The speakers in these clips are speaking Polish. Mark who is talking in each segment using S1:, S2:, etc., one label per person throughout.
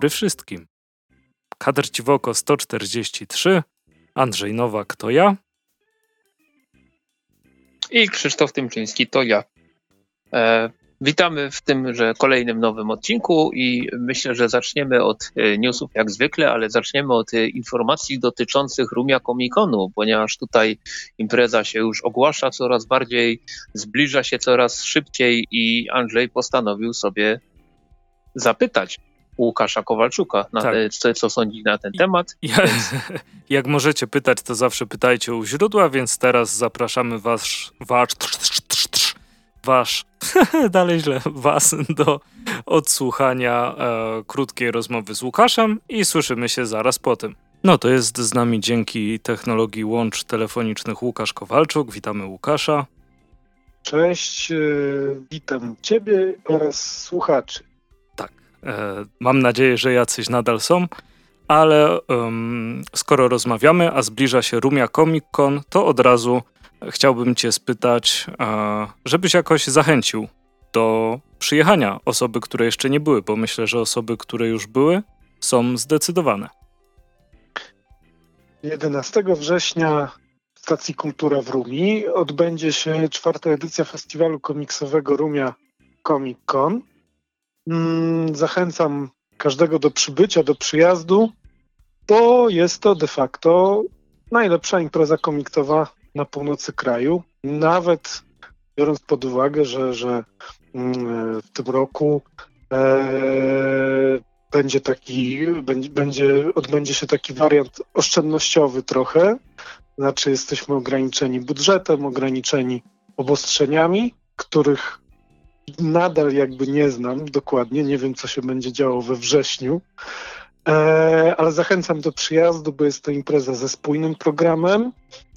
S1: Dobry wszystkim. Kadr Ciwoko 143, Andrzej Nowak to ja.
S2: I Krzysztof Tymczyński to ja. E, witamy w tym, że kolejnym nowym odcinku i myślę, że zaczniemy od e, newsów jak zwykle, ale zaczniemy od e, informacji dotyczących Rumia Comiconu, ponieważ tutaj impreza się już ogłasza coraz bardziej, zbliża się coraz szybciej i Andrzej postanowił sobie zapytać Łukasza Kowalczuka, na, tak. co, co sądzi na ten temat.
S1: Ja, więc... Jak możecie pytać, to zawsze pytajcie u źródła, więc teraz zapraszamy was, wasz, wasz, dalej źle, was do odsłuchania e, krótkiej rozmowy z Łukaszem i słyszymy się zaraz po tym. No to jest z nami dzięki technologii łącz telefonicznych Łukasz Kowalczuk. Witamy Łukasza.
S3: Cześć, e, witam Ciebie oraz słuchaczy.
S1: E, mam nadzieję, że jacyś nadal są, ale um, skoro rozmawiamy, a zbliża się Rumia Comic Con, to od razu chciałbym Cię spytać, e, żebyś jakoś zachęcił do przyjechania osoby, które jeszcze nie były, bo myślę, że osoby, które już były, są zdecydowane.
S3: 11 września w stacji Kultura w Rumi odbędzie się czwarta edycja festiwalu komiksowego Rumia Comic Con. Mm, zachęcam każdego do przybycia, do przyjazdu, bo jest to de facto najlepsza impreza komiktowa na północy kraju. Nawet biorąc pod uwagę, że, że mm, w tym roku e, będzie taki, będzie, będzie, odbędzie się taki wariant oszczędnościowy trochę. Znaczy jesteśmy ograniczeni budżetem, ograniczeni obostrzeniami, których nadal jakby nie znam dokładnie, nie wiem co się będzie działo we wrześniu, e, ale zachęcam do przyjazdu, bo jest to impreza ze spójnym programem.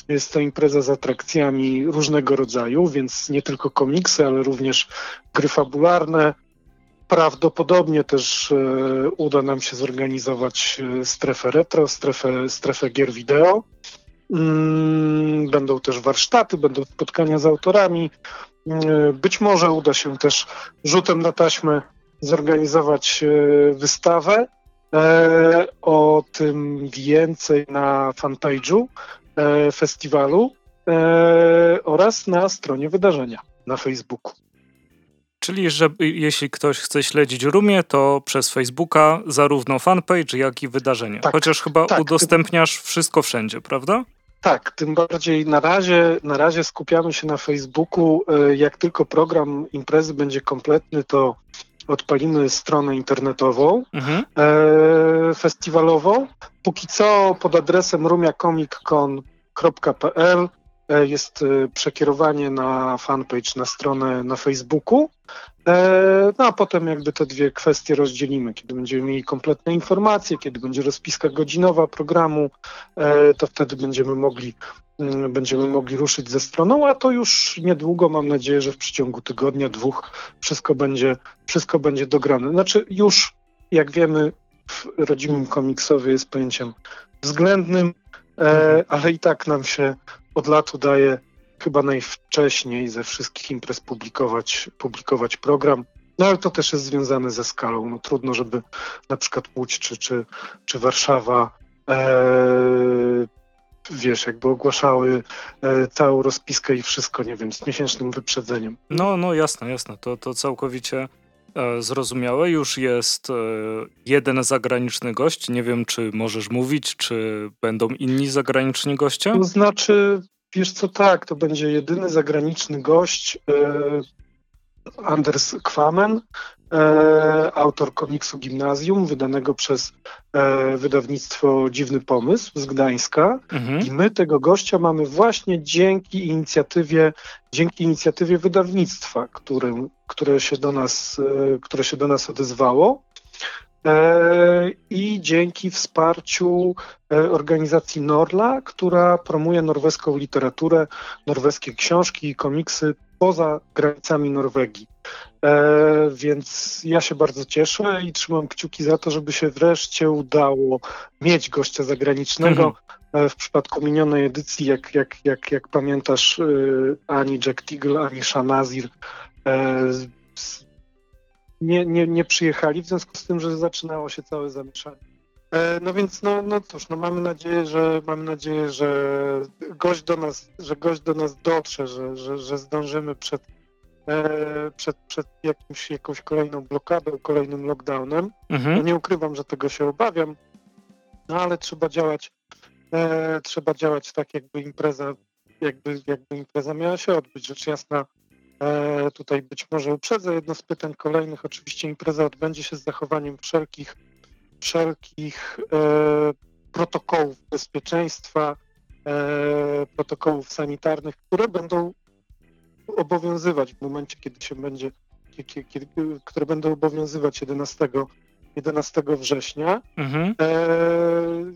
S3: Jest to impreza z atrakcjami różnego rodzaju, więc nie tylko komiksy, ale również gry fabularne. Prawdopodobnie też e, uda nam się zorganizować e, strefę retro, strefę, strefę gier wideo. Mm, będą też warsztaty, będą spotkania z autorami, być może uda się też rzutem na taśmę zorganizować e, wystawę. E, o tym więcej na fanpage'u festiwalu oraz na stronie wydarzenia na Facebooku.
S1: Czyli, że jeśli ktoś chce śledzić Rumie, to przez Facebooka zarówno fanpage, jak i wydarzenie. Tak, Chociaż chyba tak, udostępniasz wszystko wszędzie, prawda?
S3: Tak, tym bardziej na razie, na razie skupiamy się na Facebooku. E, jak tylko program imprezy będzie kompletny, to odpalimy stronę internetową, mhm. e, festiwalową. Póki co pod adresem rumiacomiccon.pl jest e, przekierowanie na fanpage, na stronę na Facebooku. E, no a potem jakby te dwie kwestie rozdzielimy. Kiedy będziemy mieli kompletne informacje, kiedy będzie rozpiska godzinowa programu, to wtedy będziemy mogli mm, będziemy mogli ruszyć ze stroną, a to już niedługo, mam nadzieję, że w przeciągu tygodnia, dwóch wszystko będzie, wszystko będzie dograne. Znaczy już, jak wiemy, w rodzimym komiksowie jest pojęciem względnym, ale i tak nam się od lat udaje chyba najwcześniej ze wszystkich imprez publikować, publikować program. No ale to też jest związane ze skalą. No, trudno, żeby na przykład Łódź czy, czy, czy Warszawa e, wiesz, jakby ogłaszały e, całą rozpiskę i wszystko, nie wiem, z miesięcznym wyprzedzeniem.
S1: No, no jasne, jasne. To, to całkowicie zrozumiałe. Już jest e, jeden zagraniczny gość. Nie wiem, czy możesz mówić, czy będą inni zagraniczni goście?
S3: To znaczy, Wiesz co, tak, to będzie jedyny zagraniczny gość, e, Anders Kwamen, e, autor komiksu Gimnazjum, wydanego przez e, wydawnictwo Dziwny Pomysł z Gdańska. Mhm. I my tego gościa mamy właśnie dzięki inicjatywie, dzięki inicjatywie wydawnictwa, którym, które, się do nas, e, które się do nas odezwało. E, i dzięki wsparciu e, organizacji Norla, która promuje norweską literaturę, norweskie książki i komiksy poza granicami Norwegii. E, więc ja się bardzo cieszę i trzymam kciuki za to, żeby się wreszcie udało mieć gościa zagranicznego. Mhm. W przypadku minionej edycji, jak, jak, jak, jak pamiętasz, ani Jack Teagle, ani Shanazir nie, nie, nie przyjechali, w związku z tym, że zaczynało się całe zamieszanie. E, no więc no, no cóż, no mamy nadzieję, że mamy nadzieję, że gość do nas, że gość do nas dotrze, że, że, że zdążymy przed, e, przed, przed jakimś, jakąś kolejną blokadą, kolejnym lockdownem.
S1: Mhm.
S3: No nie ukrywam, że tego się obawiam, no ale trzeba działać, e, trzeba działać tak, jakby impreza, jakby, jakby impreza miała się odbyć. Rzecz jasna, e, tutaj być może uprzedzę jedno z pytań kolejnych. Oczywiście impreza odbędzie się z zachowaniem wszelkich, wszelkich e, protokołów bezpieczeństwa, e, protokołów sanitarnych, które będą obowiązywać w momencie, kiedy się będzie, kiedy, które będą obowiązywać 11 11 września.
S1: Mhm.
S3: E,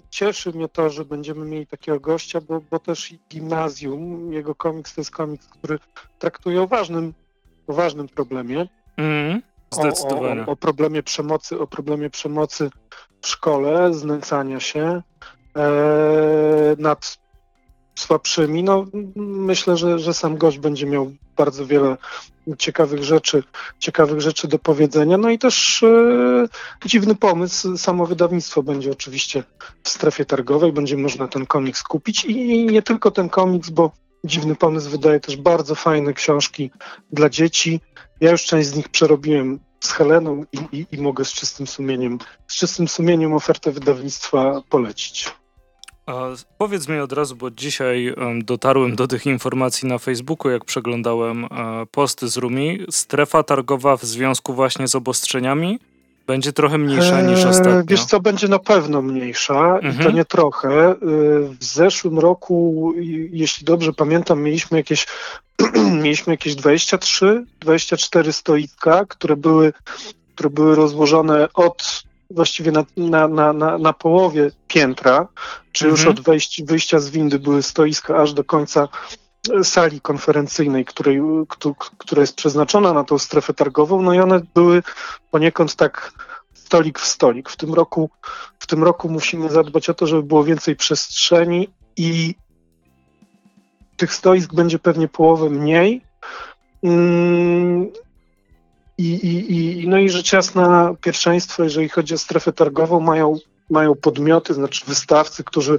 S3: cieszy mnie to, że będziemy mieli takiego gościa, bo, bo też gimnazjum, jego komiks to jest komiks, który traktuje o ważnym, o ważnym problemie.
S1: Mhm.
S3: O,
S1: Zdecydowanie.
S3: o, o problemie przemocy, o problemie przemocy w szkole, znęcania się e, nad słabszymi. No, myślę, że, że sam gość będzie miał bardzo wiele ciekawych rzeczy, ciekawych rzeczy do powiedzenia. No i też e, dziwny pomysł. Samo wydawnictwo będzie oczywiście w strefie targowej, będzie można ten komiks kupić i nie tylko ten komiks, bo dziwny pomysł wydaje też bardzo fajne książki dla dzieci. Ja już część z nich przerobiłem z Heleną i, i, i mogę z czystym sumieniem, z czystym sumieniem ofertę wydawnictwa polecić.
S1: A powiedz mi od razu, bo dzisiaj em, dotarłem do tych informacji na Facebooku, jak przeglądałem e, posty z Rumi. Strefa targowa w związku właśnie z obostrzeniami będzie trochę mniejsza niż
S3: Eee,
S1: ostatnio.
S3: Wiesz co, będzie na pewno mniejsza i to
S1: Mhm.
S3: nie trochę. Eee, W zeszłym roku, jeśli dobrze pamiętam, mieliśmy jakieś, mieliśmy jakieś 23, 24 stoiska, które były, które były rozłożone od właściwie na, na, na, na, na połowie piętra, czy już
S1: Mhm.
S3: od wejść, wyjścia z windy były stoiska aż do końca sali konferencyjnej, której, któ- która jest przeznaczona na tą strefę targową, no i one były poniekąd tak stolik w stolik. W tym roku, w tym roku musimy zadbać o to, żeby było więcej przestrzeni i tych stoisk będzie pewnie połowę mniej. Mm, I, i, i, no i rzecz jasna pierwszeństwo, jeżeli chodzi o strefę targową, mają, mają podmioty, znaczy wystawcy, którzy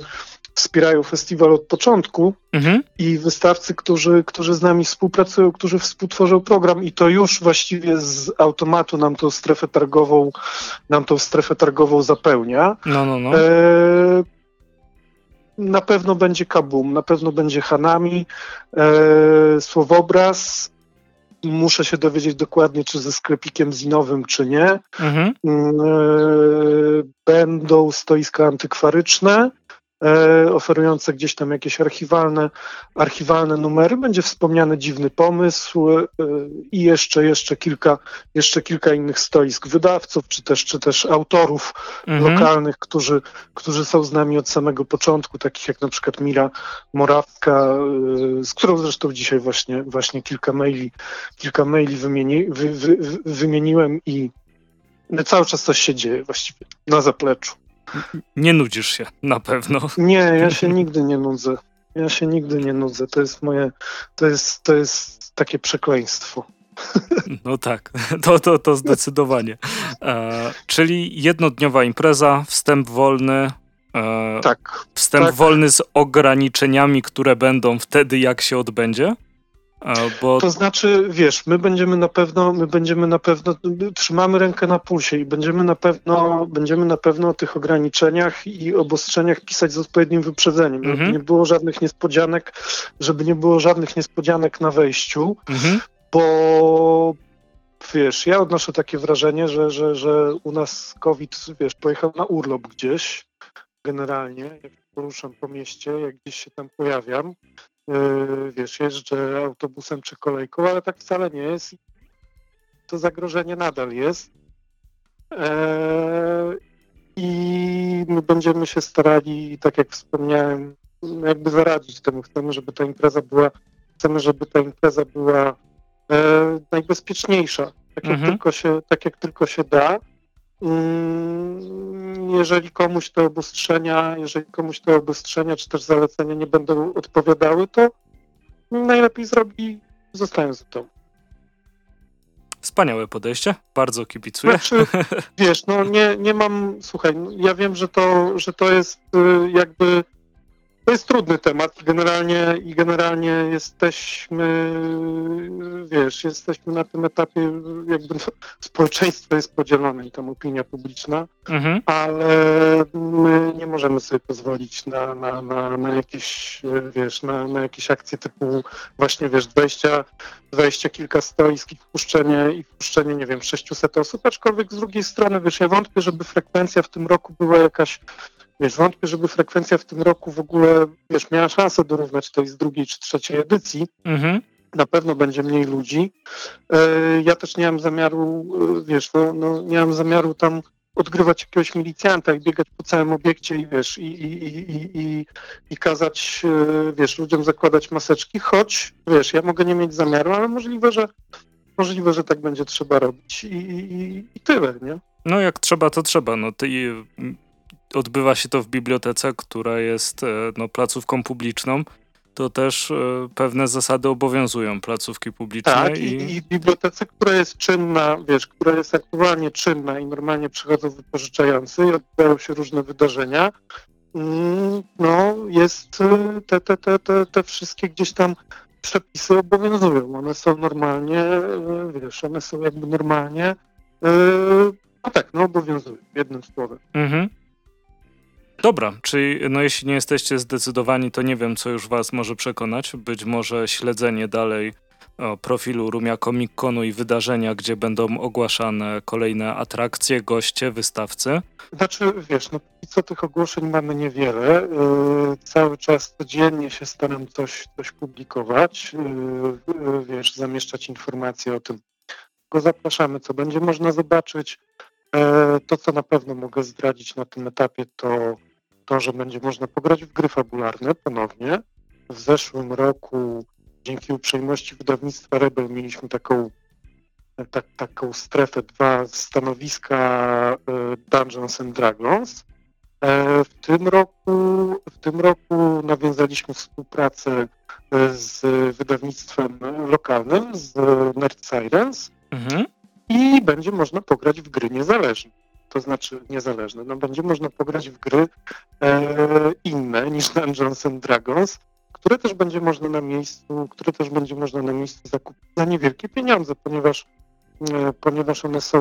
S3: wspierają festiwal od początku
S1: Mhm.
S3: i wystawcy, którzy, którzy z nami współpracują, którzy współtworzą program i to już właściwie z automatu nam tą strefę targową, nam tą strefę targową zapełnia.
S1: No, no, no.
S3: E, na pewno będzie Kabum, na pewno będzie Hanami, e, Słowobraz. Muszę się dowiedzieć dokładnie, czy ze sklepikiem zinowym, czy nie.
S1: Mhm.
S3: Mm, e, Będą stoiska antykwaryczne, oferujące gdzieś tam jakieś archiwalne, archiwalne numery. Będzie wspomniany dziwny pomysł e, i jeszcze, jeszcze, kilka, jeszcze kilka innych stoisk wydawców, czy też, czy też autorów
S1: Mhm.
S3: lokalnych, którzy, którzy są z nami od samego początku, takich jak na przykład Mira Morawska, y, z którą zresztą dzisiaj właśnie, właśnie kilka maili, kilka maili wymieni, wy, wy, wy, wymieniłem i cały czas coś się dzieje właściwie na zapleczu.
S1: Nie nudzisz się, na pewno.
S3: Nie, ja się nigdy nie nudzę. Ja się nigdy nie nudzę. To jest moje, to jest, to jest takie przekleństwo.
S1: No tak, to, to, to zdecydowanie. E, czyli jednodniowa impreza, wstęp wolny. E,
S3: Tak.
S1: Wstęp
S3: tak.
S1: wolny z ograniczeniami, które będą wtedy, jak się odbędzie. Bo
S3: To znaczy, wiesz, my będziemy na pewno, my będziemy na pewno, trzymamy rękę na pulsie i będziemy na pewno, będziemy na pewno o tych ograniczeniach i obostrzeniach pisać z odpowiednim wyprzedzeniem, żeby
S1: Mhm.
S3: nie było żadnych niespodzianek, żeby nie było żadnych niespodzianek na wejściu,
S1: mhm,
S3: bo wiesz, ja odnoszę takie wrażenie, że, że, że u nas COVID, wiesz, pojechał na urlop gdzieś, generalnie, jak poruszam po mieście, jak gdzieś się tam pojawiam, wiesz, jeżdżę autobusem czy kolejką, ale tak wcale nie jest. To zagrożenie nadal jest. Eee, I my będziemy się starali, tak jak wspomniałem, jakby zaradzić temu. Chcemy, żeby ta impreza była, chcemy, żeby ta impreza była e, najbezpieczniejsza, tak jak,
S1: Mhm.
S3: tylko się, tak jak tylko się da. Mm, Jeżeli komuś te obostrzenia, jeżeli komuś te obostrzenia czy też zalecenia nie będą odpowiadały, to najlepiej zrobi zostając w domu.
S1: Wspaniałe podejście, bardzo kibicuję.
S3: Znaczy, wiesz, no nie, nie mam, słuchaj, no, ja wiem, że to, że to jest y, jakby to jest trudny temat i generalnie, i generalnie jesteśmy, wiesz, jesteśmy na tym etapie, jakby no, społeczeństwo jest podzielone i tam opinia publiczna, mhm. ale my nie możemy sobie pozwolić na, na, na, na jakieś, wiesz, na, na jakieś akcje typu właśnie, wiesz, 20, 20 kilka stoisk i wpuszczenie, i wpuszczenie, nie wiem, 600 osób, aczkolwiek z drugiej strony, wiesz, ja wątpię, żeby frekwencja w tym roku była jakaś Wiesz, wątpię, żeby frekwencja w tym roku w ogóle, wiesz, miała szansę dorównać tej z drugiej czy trzeciej edycji. Mhm. Na pewno będzie mniej ludzi. E, ja też nie mam zamiaru, e, wiesz, no, no nie mam zamiaru tam odgrywać jakiegoś milicjanta i biegać po całym obiekcie i wiesz, i, i, i, i, i kazać, e, wiesz, ludziom zakładać maseczki, choć, wiesz, ja mogę nie mieć zamiaru, ale możliwe, że możliwe, że tak będzie trzeba robić i, i, i tyle, nie?
S1: No jak trzeba, to trzeba. No ty odbywa się to w bibliotece, która jest e, no, placówką publiczną, to też e, pewne zasady obowiązują placówki publiczne.
S3: Tak, i, i bibliotece, która jest czynna, wiesz, która jest aktualnie czynna i normalnie przychodzą wypożyczający i odbywają się różne wydarzenia, mm, no jest e, te, te, te, te, te wszystkie gdzieś tam przepisy obowiązują. One są normalnie, wiesz, one są jakby normalnie, no tak, no obowiązują, jednym słowem. Mhm.
S1: Dobra, czyli no jeśli nie jesteście zdecydowani, to nie wiem, co już was może przekonać. Być może śledzenie dalej o, profilu Rumia Comic Conu i wydarzenia, gdzie będą ogłaszane kolejne atrakcje, goście, wystawcy.
S3: Znaczy, wiesz, no co tych ogłoszeń mamy niewiele. Yy, cały czas codziennie się staram coś, coś publikować, yy, yy, wiesz, zamieszczać informacje o tym, go zapraszamy, co będzie można zobaczyć. To, co na pewno mogę zdradzić na tym etapie, to to, że będzie można pograć w gry fabularne ponownie. W zeszłym roku dzięki uprzejmości wydawnictwa Rebel mieliśmy taką, tak, taką strefę, dwa stanowiska e, Dungeons and Dragons. E, w tym roku, w tym roku nawiązaliśmy współpracę e, z wydawnictwem lokalnym, z Nerd Sirens mhm. i będzie można pograć w gry niezależne to znaczy niezależne. No, będzie można pograć w gry e, inne niż Dungeons and Dragons, które też będzie można na miejscu, które też będzie można na miejscu zakupić za niewielkie pieniądze, ponieważ e, ponieważ one są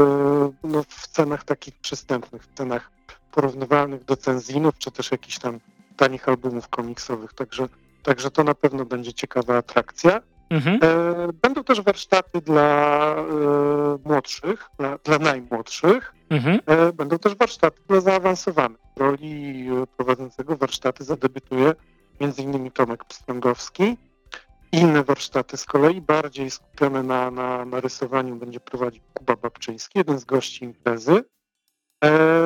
S3: e, no, w cenach takich przystępnych, w cenach porównywalnych do cenzinów, czy też jakichś tam tanich albumów komiksowych. Także, także to na pewno będzie ciekawa atrakcja. Mhm. E, będą też warsztaty dla e, młodszych, dla, dla najmłodszych. Mhm. E, będą też warsztaty dla zaawansowanych. W roli prowadzącego warsztaty zadebiutuje m.in. Tomek Pstrągowski. Inne warsztaty z kolei bardziej skupione na, na, na rysowaniu będzie prowadził Kuba Babczyński, jeden z gości imprezy.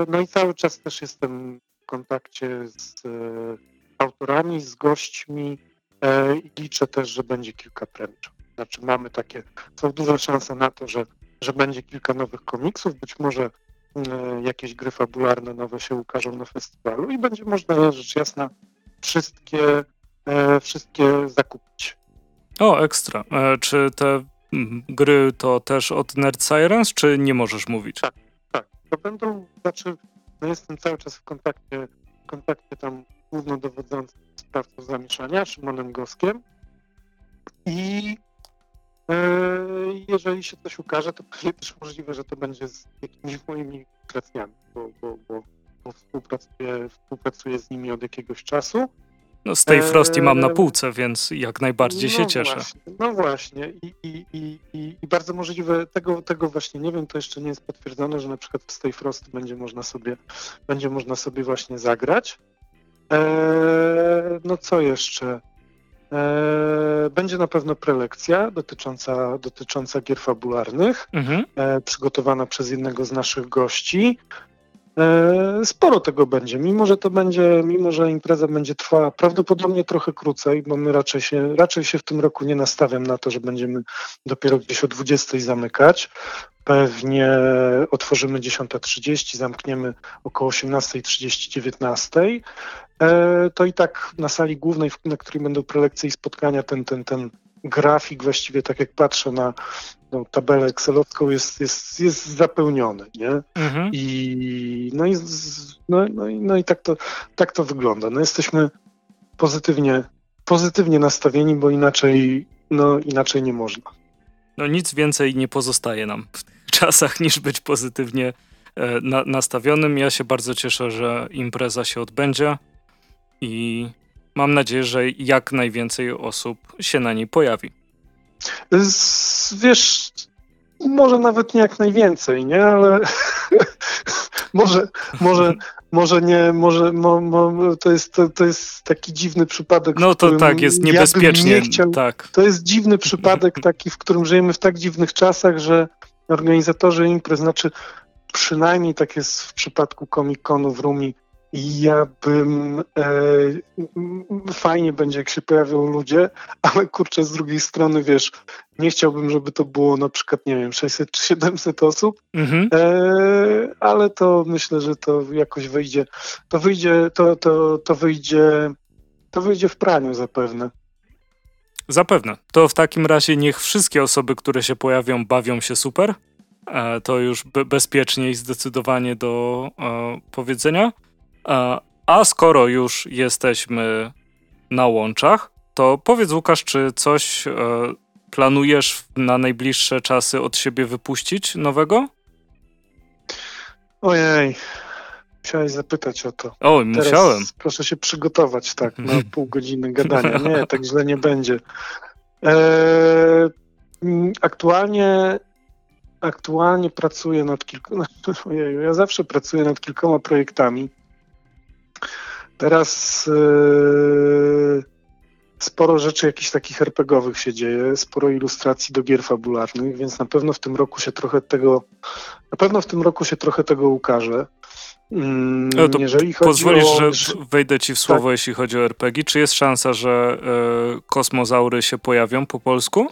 S3: No i cały czas też jestem w kontakcie z autorami, z gośćmi, liczę też, że będzie kilka premii. Znaczy mamy takie, są duże szanse na to, że, że będzie kilka nowych komiksów, być może e, jakieś gry fabularne nowe się ukażą na festiwalu i będzie można rzecz jasna wszystkie, e, wszystkie zakupić.
S1: O, ekstra. Czy te gry to też od Nerd Sirens, czy nie możesz mówić?
S3: Tak, tak. To będą, znaczy, no jestem cały czas w kontakcie, w kontakcie tam głównodowodzącym sprawcą zamieszania, Szymonem Goskiem. I e, jeżeli się coś ukaże, to pewnie też możliwe, że to będzie z jakimiś moimi kreacjami, bo, bo, bo, bo współpracuję, współpracuję z nimi od jakiegoś czasu.
S1: No z tej Frosty mam na e, półce, więc jak najbardziej no się cieszę.
S3: Właśnie, no właśnie I, i, i, i, i bardzo możliwe, tego, tego właśnie nie wiem, to jeszcze nie jest potwierdzone, że na przykład w Stay Frost będzie można sobie, będzie można sobie właśnie zagrać. Eee, no co jeszcze? Eee, będzie na pewno prelekcja dotycząca, dotycząca gier fabularnych, mhm. Eee, przygotowana przez jednego z naszych gości. Sporo tego będzie, mimo że to będzie, mimo że impreza będzie trwała prawdopodobnie trochę krócej, bo my raczej się, raczej się w tym roku nie nastawiam na to, że będziemy dopiero gdzieś o 20 zamykać. Pewnie otworzymy 10.30, zamkniemy około 18.30, 19. E, to i tak na sali głównej, na której będą prelekcje i spotkania, ten, ten, ten grafik właściwie, tak jak patrzę na, no, tabelę Excelowską jest, jest, jest zapełniony, nie?
S1: Mhm.
S3: I no i, no, no, i- no i tak to, tak to wygląda. No jesteśmy pozytywnie, pozytywnie nastawieni, bo inaczej, no inaczej nie można.
S1: No nic więcej nie pozostaje nam w tych czasach niż być pozytywnie e, na, nastawionym. Ja się bardzo cieszę, że impreza się odbędzie i mam nadzieję, że jak najwięcej osób się na niej pojawi.
S3: Z, wiesz, może nawet nie jak najwięcej, nie, ale może, może, może nie, może mo, mo, to, jest, to, to jest taki dziwny przypadek.
S1: No to tak, jest
S3: ja
S1: niebezpiecznie.
S3: Nie chciał,
S1: Tak.
S3: To jest dziwny przypadek taki, w którym żyjemy w tak dziwnych czasach, że organizatorzy imprez, znaczy przynajmniej tak jest w przypadku Comic-Conu w Rumi, ja bym e, fajnie będzie, jak się pojawią ludzie, ale kurczę, z drugiej strony, wiesz, nie chciałbym, żeby to było na przykład, nie wiem, 600 czy 700 osób,
S1: Mhm.
S3: e, ale to myślę, że to jakoś wyjdzie, to wyjdzie, to, to, to wyjdzie, to wyjdzie w praniu zapewne.
S1: Zapewne. To w takim razie niech wszystkie osoby, które się pojawią, bawią się super. E, to już be bezpiecznie i zdecydowanie do e, powiedzenia. A skoro już jesteśmy na łączach, to powiedz Łukasz, czy coś e, planujesz na najbliższe czasy od siebie wypuścić nowego?
S3: Ojej, musiałeś zapytać o to.
S1: Oj, musiałem.
S3: proszę się przygotować tak na pół godziny gadania. Nie, tak źle nie będzie. Eee, aktualnie, aktualnie pracuję nad kilkoma. Ja zawsze pracuję nad kilkoma projektami. Teraz eee, sporo rzeczy jakichś takich RPGowych się dzieje, sporo ilustracji do gier fabularnych, więc na pewno w tym roku się trochę tego, na pewno w tym roku się trochę tego ukaże. Mm,
S1: No Pozwolisz,
S3: o...
S1: że wejdę ci w słowo, jeśli chodzi o RPG. Czy jest szansa, że e, kosmozaury się pojawią po polsku?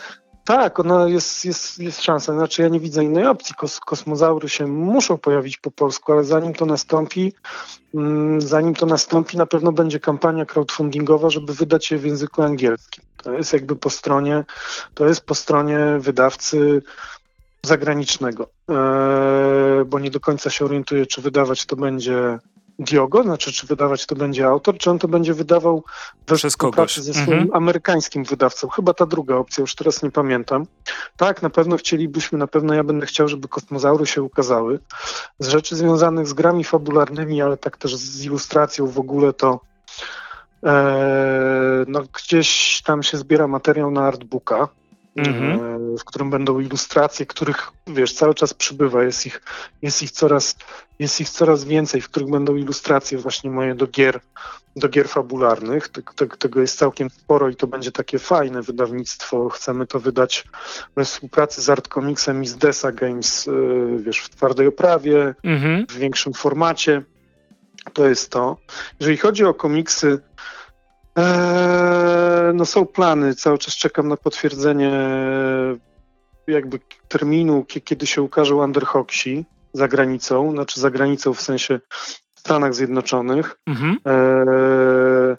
S3: Tak, ona jest, jest, jest szansa. Znaczy ja nie widzę innej opcji. Kos, kosmozaury się muszą pojawić po polsku, ale zanim to nastąpi, mm, zanim to nastąpi, na pewno będzie kampania crowdfundingowa, żeby wydać je w języku angielskim. To jest jakby po stronie, to jest po stronie wydawcy zagranicznego, eee, bo nie do końca się orientuję, czy wydawać to będzie Diogo, znaczy czy wydawać to będzie autor, czy on to będzie wydawał we
S1: Przez
S3: współpracy
S1: kogoś.
S3: ze swoim
S1: Mhm.
S3: amerykańskim wydawcą. Chyba ta druga opcja, już teraz nie pamiętam. Tak, na pewno chcielibyśmy, na pewno ja będę chciał, żeby kosmozaury się ukazały. Z rzeczy związanych z grami fabularnymi, ale tak też z ilustracją w ogóle to e, no, gdzieś tam się zbiera materiał na artbooka.
S1: Mhm.
S3: e, W którym będą ilustracje, których wiesz, cały czas przybywa, jest ich, jest ich coraz, jest ich coraz więcej, w których będą ilustracje właśnie moje do gier, do gier fabularnych. Tego, jest całkiem sporo i to będzie takie fajne wydawnictwo. Chcemy to wydać we współpracy z Art Comicsem i z Desa Games, yy, wiesz, w twardej oprawie,
S1: Mhm.
S3: w większym formacie. To jest to. Jeżeli chodzi o komiksy, Eee, no są plany, cały czas czekam na potwierdzenie jakby terminu, kie- kiedy się ukaże Underhoxi za granicą, znaczy za granicą w sensie w Stanach Zjednoczonych.
S1: Mhm.
S3: Eee,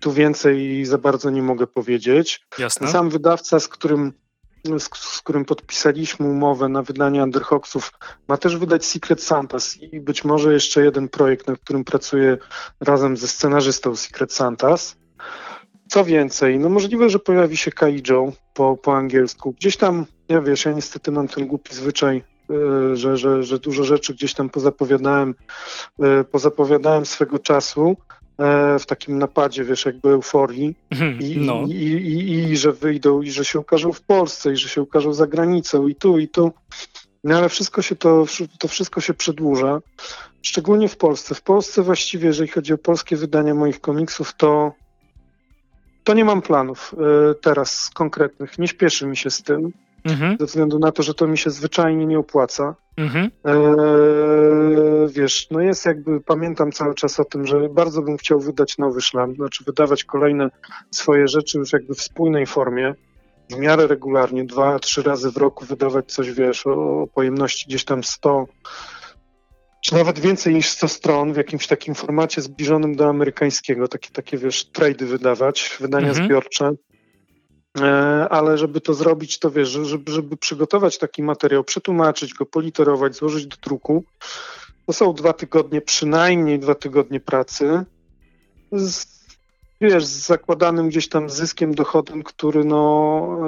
S3: tu więcej za bardzo nie mogę powiedzieć.
S1: Jasne.
S3: sam wydawca, z którym, z, z którym podpisaliśmy umowę na wydanie Underhoxów, ma też wydać Secret Santas i być może jeszcze jeden projekt, nad którym pracuję razem ze scenarzystą Secret Santas. Co więcej, no możliwe, że pojawi się Kaijo po, po angielsku. Gdzieś tam, ja wiesz, ja niestety mam ten głupi zwyczaj, yy, że, że, że dużo rzeczy gdzieś tam pozapowiadałem, yy, pozapowiadałem swego czasu yy, w takim napadzie, wiesz, jakby euforii
S1: Mhm.
S3: i,
S1: No.
S3: i, i, i, i że wyjdą, i że się ukażą w Polsce, i że się ukażą za granicą, i tu, i tu. No ale wszystko się to, to wszystko się przedłuża, szczególnie w Polsce. W Polsce właściwie, jeżeli chodzi o polskie wydania moich komiksów, to, to nie mam planów e, teraz konkretnych. Nie śpieszy mi się z tym,
S1: Mhm.
S3: ze względu na to, że to mi się zwyczajnie nie opłaca.
S1: Mhm.
S3: Eee, wiesz, no jest jakby, pamiętam cały czas o tym, że bardzo bym chciał wydać nowy szlam, znaczy wydawać kolejne swoje rzeczy już jakby w spójnej formie, w miarę regularnie, dwa, trzy razy w roku wydawać coś, wiesz, o, o pojemności gdzieś tam 100, czy nawet więcej niż 100 stron w jakimś takim formacie zbliżonym do amerykańskiego, takie, takie wiesz, trady wydawać, wydania
S1: Mhm.
S3: zbiorcze. E, ale żeby to zrobić, to wiesz, żeby, żeby przygotować taki materiał, przetłumaczyć go, politerować, złożyć do druku, to są dwa tygodnie, przynajmniej dwa tygodnie pracy. Z, wiesz, z zakładanym gdzieś tam zyskiem, dochodem, który no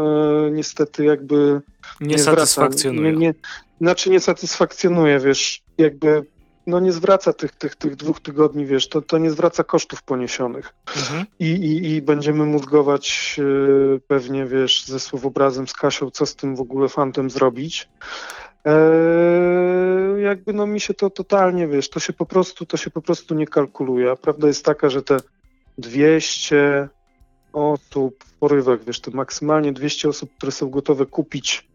S3: e, niestety jakby
S1: nie, nie satysfakcjonuje.
S3: Nie, nie, znaczy nie satysfakcjonuje, wiesz, jakby no nie zwraca tych, tych, tych dwóch tygodni, wiesz, to, to nie zwraca kosztów poniesionych. Mhm. I, i, I będziemy mózgować yy, pewnie, wiesz, ze słowobrazem z Kasią, co z tym w ogóle fantem zrobić. Eee, jakby no mi się to totalnie, wiesz, to się po prostu, to się po prostu nie kalkuluje. A prawda jest taka, że te 200 osób w porywach, wiesz, to maksymalnie 200 osób, które są gotowe kupić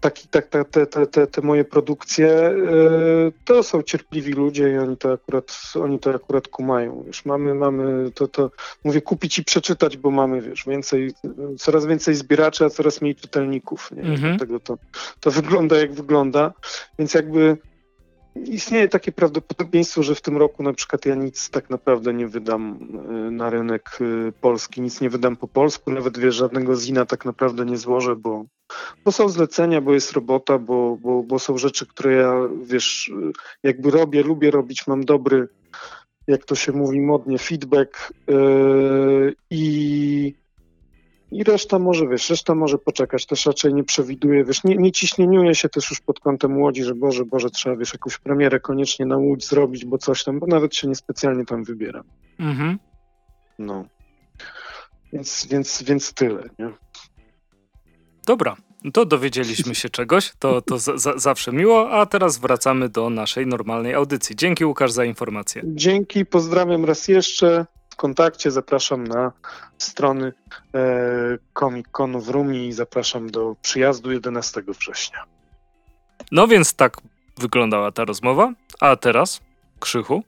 S3: taki, tak, te, te, te, te moje produkcje, e, to są cierpliwi ludzie i oni to akurat, oni to akurat kumają. Wiesz, mamy, mamy to, to, mówię, kupić i przeczytać, bo mamy, wiesz, więcej, coraz więcej zbieraczy, a coraz mniej czytelników. Nie? Mhm. Dlatego to, to wygląda jak wygląda. Więc jakby istnieje takie prawdopodobieństwo, że w tym roku na przykład ja nic tak naprawdę nie wydam e, na rynek e, polski, nic nie wydam po polsku, nawet wiesz, żadnego zina tak naprawdę nie złożę, bo, bo są zlecenia, bo jest robota, bo, bo, bo są rzeczy, które ja wiesz, jakby robię, lubię robić, mam dobry, jak to się mówi modnie, feedback yy, i i reszta może, wiesz, reszta może poczekać, też raczej nie przewiduję, wiesz, nie, nie ciśnieniuje się też już pod kątem Łodzi, że Boże, Boże, trzeba, wiesz, jakąś premierę koniecznie na Łódź zrobić, bo coś tam, bo nawet się niespecjalnie tam wybieram. Mhm. No. Więc, więc, więc tyle, nie?
S1: Dobra, to dowiedzieliśmy się czegoś, to, to zawsze miło, a teraz wracamy do naszej normalnej audycji. Dzięki Łukasz za informację.
S3: Dzięki, pozdrawiam raz jeszcze kontakcie. Zapraszam na strony e, Comic Conu w Rumi i zapraszam do przyjazdu 11 września.
S1: No więc tak wyglądała ta rozmowa. A teraz Krzychu.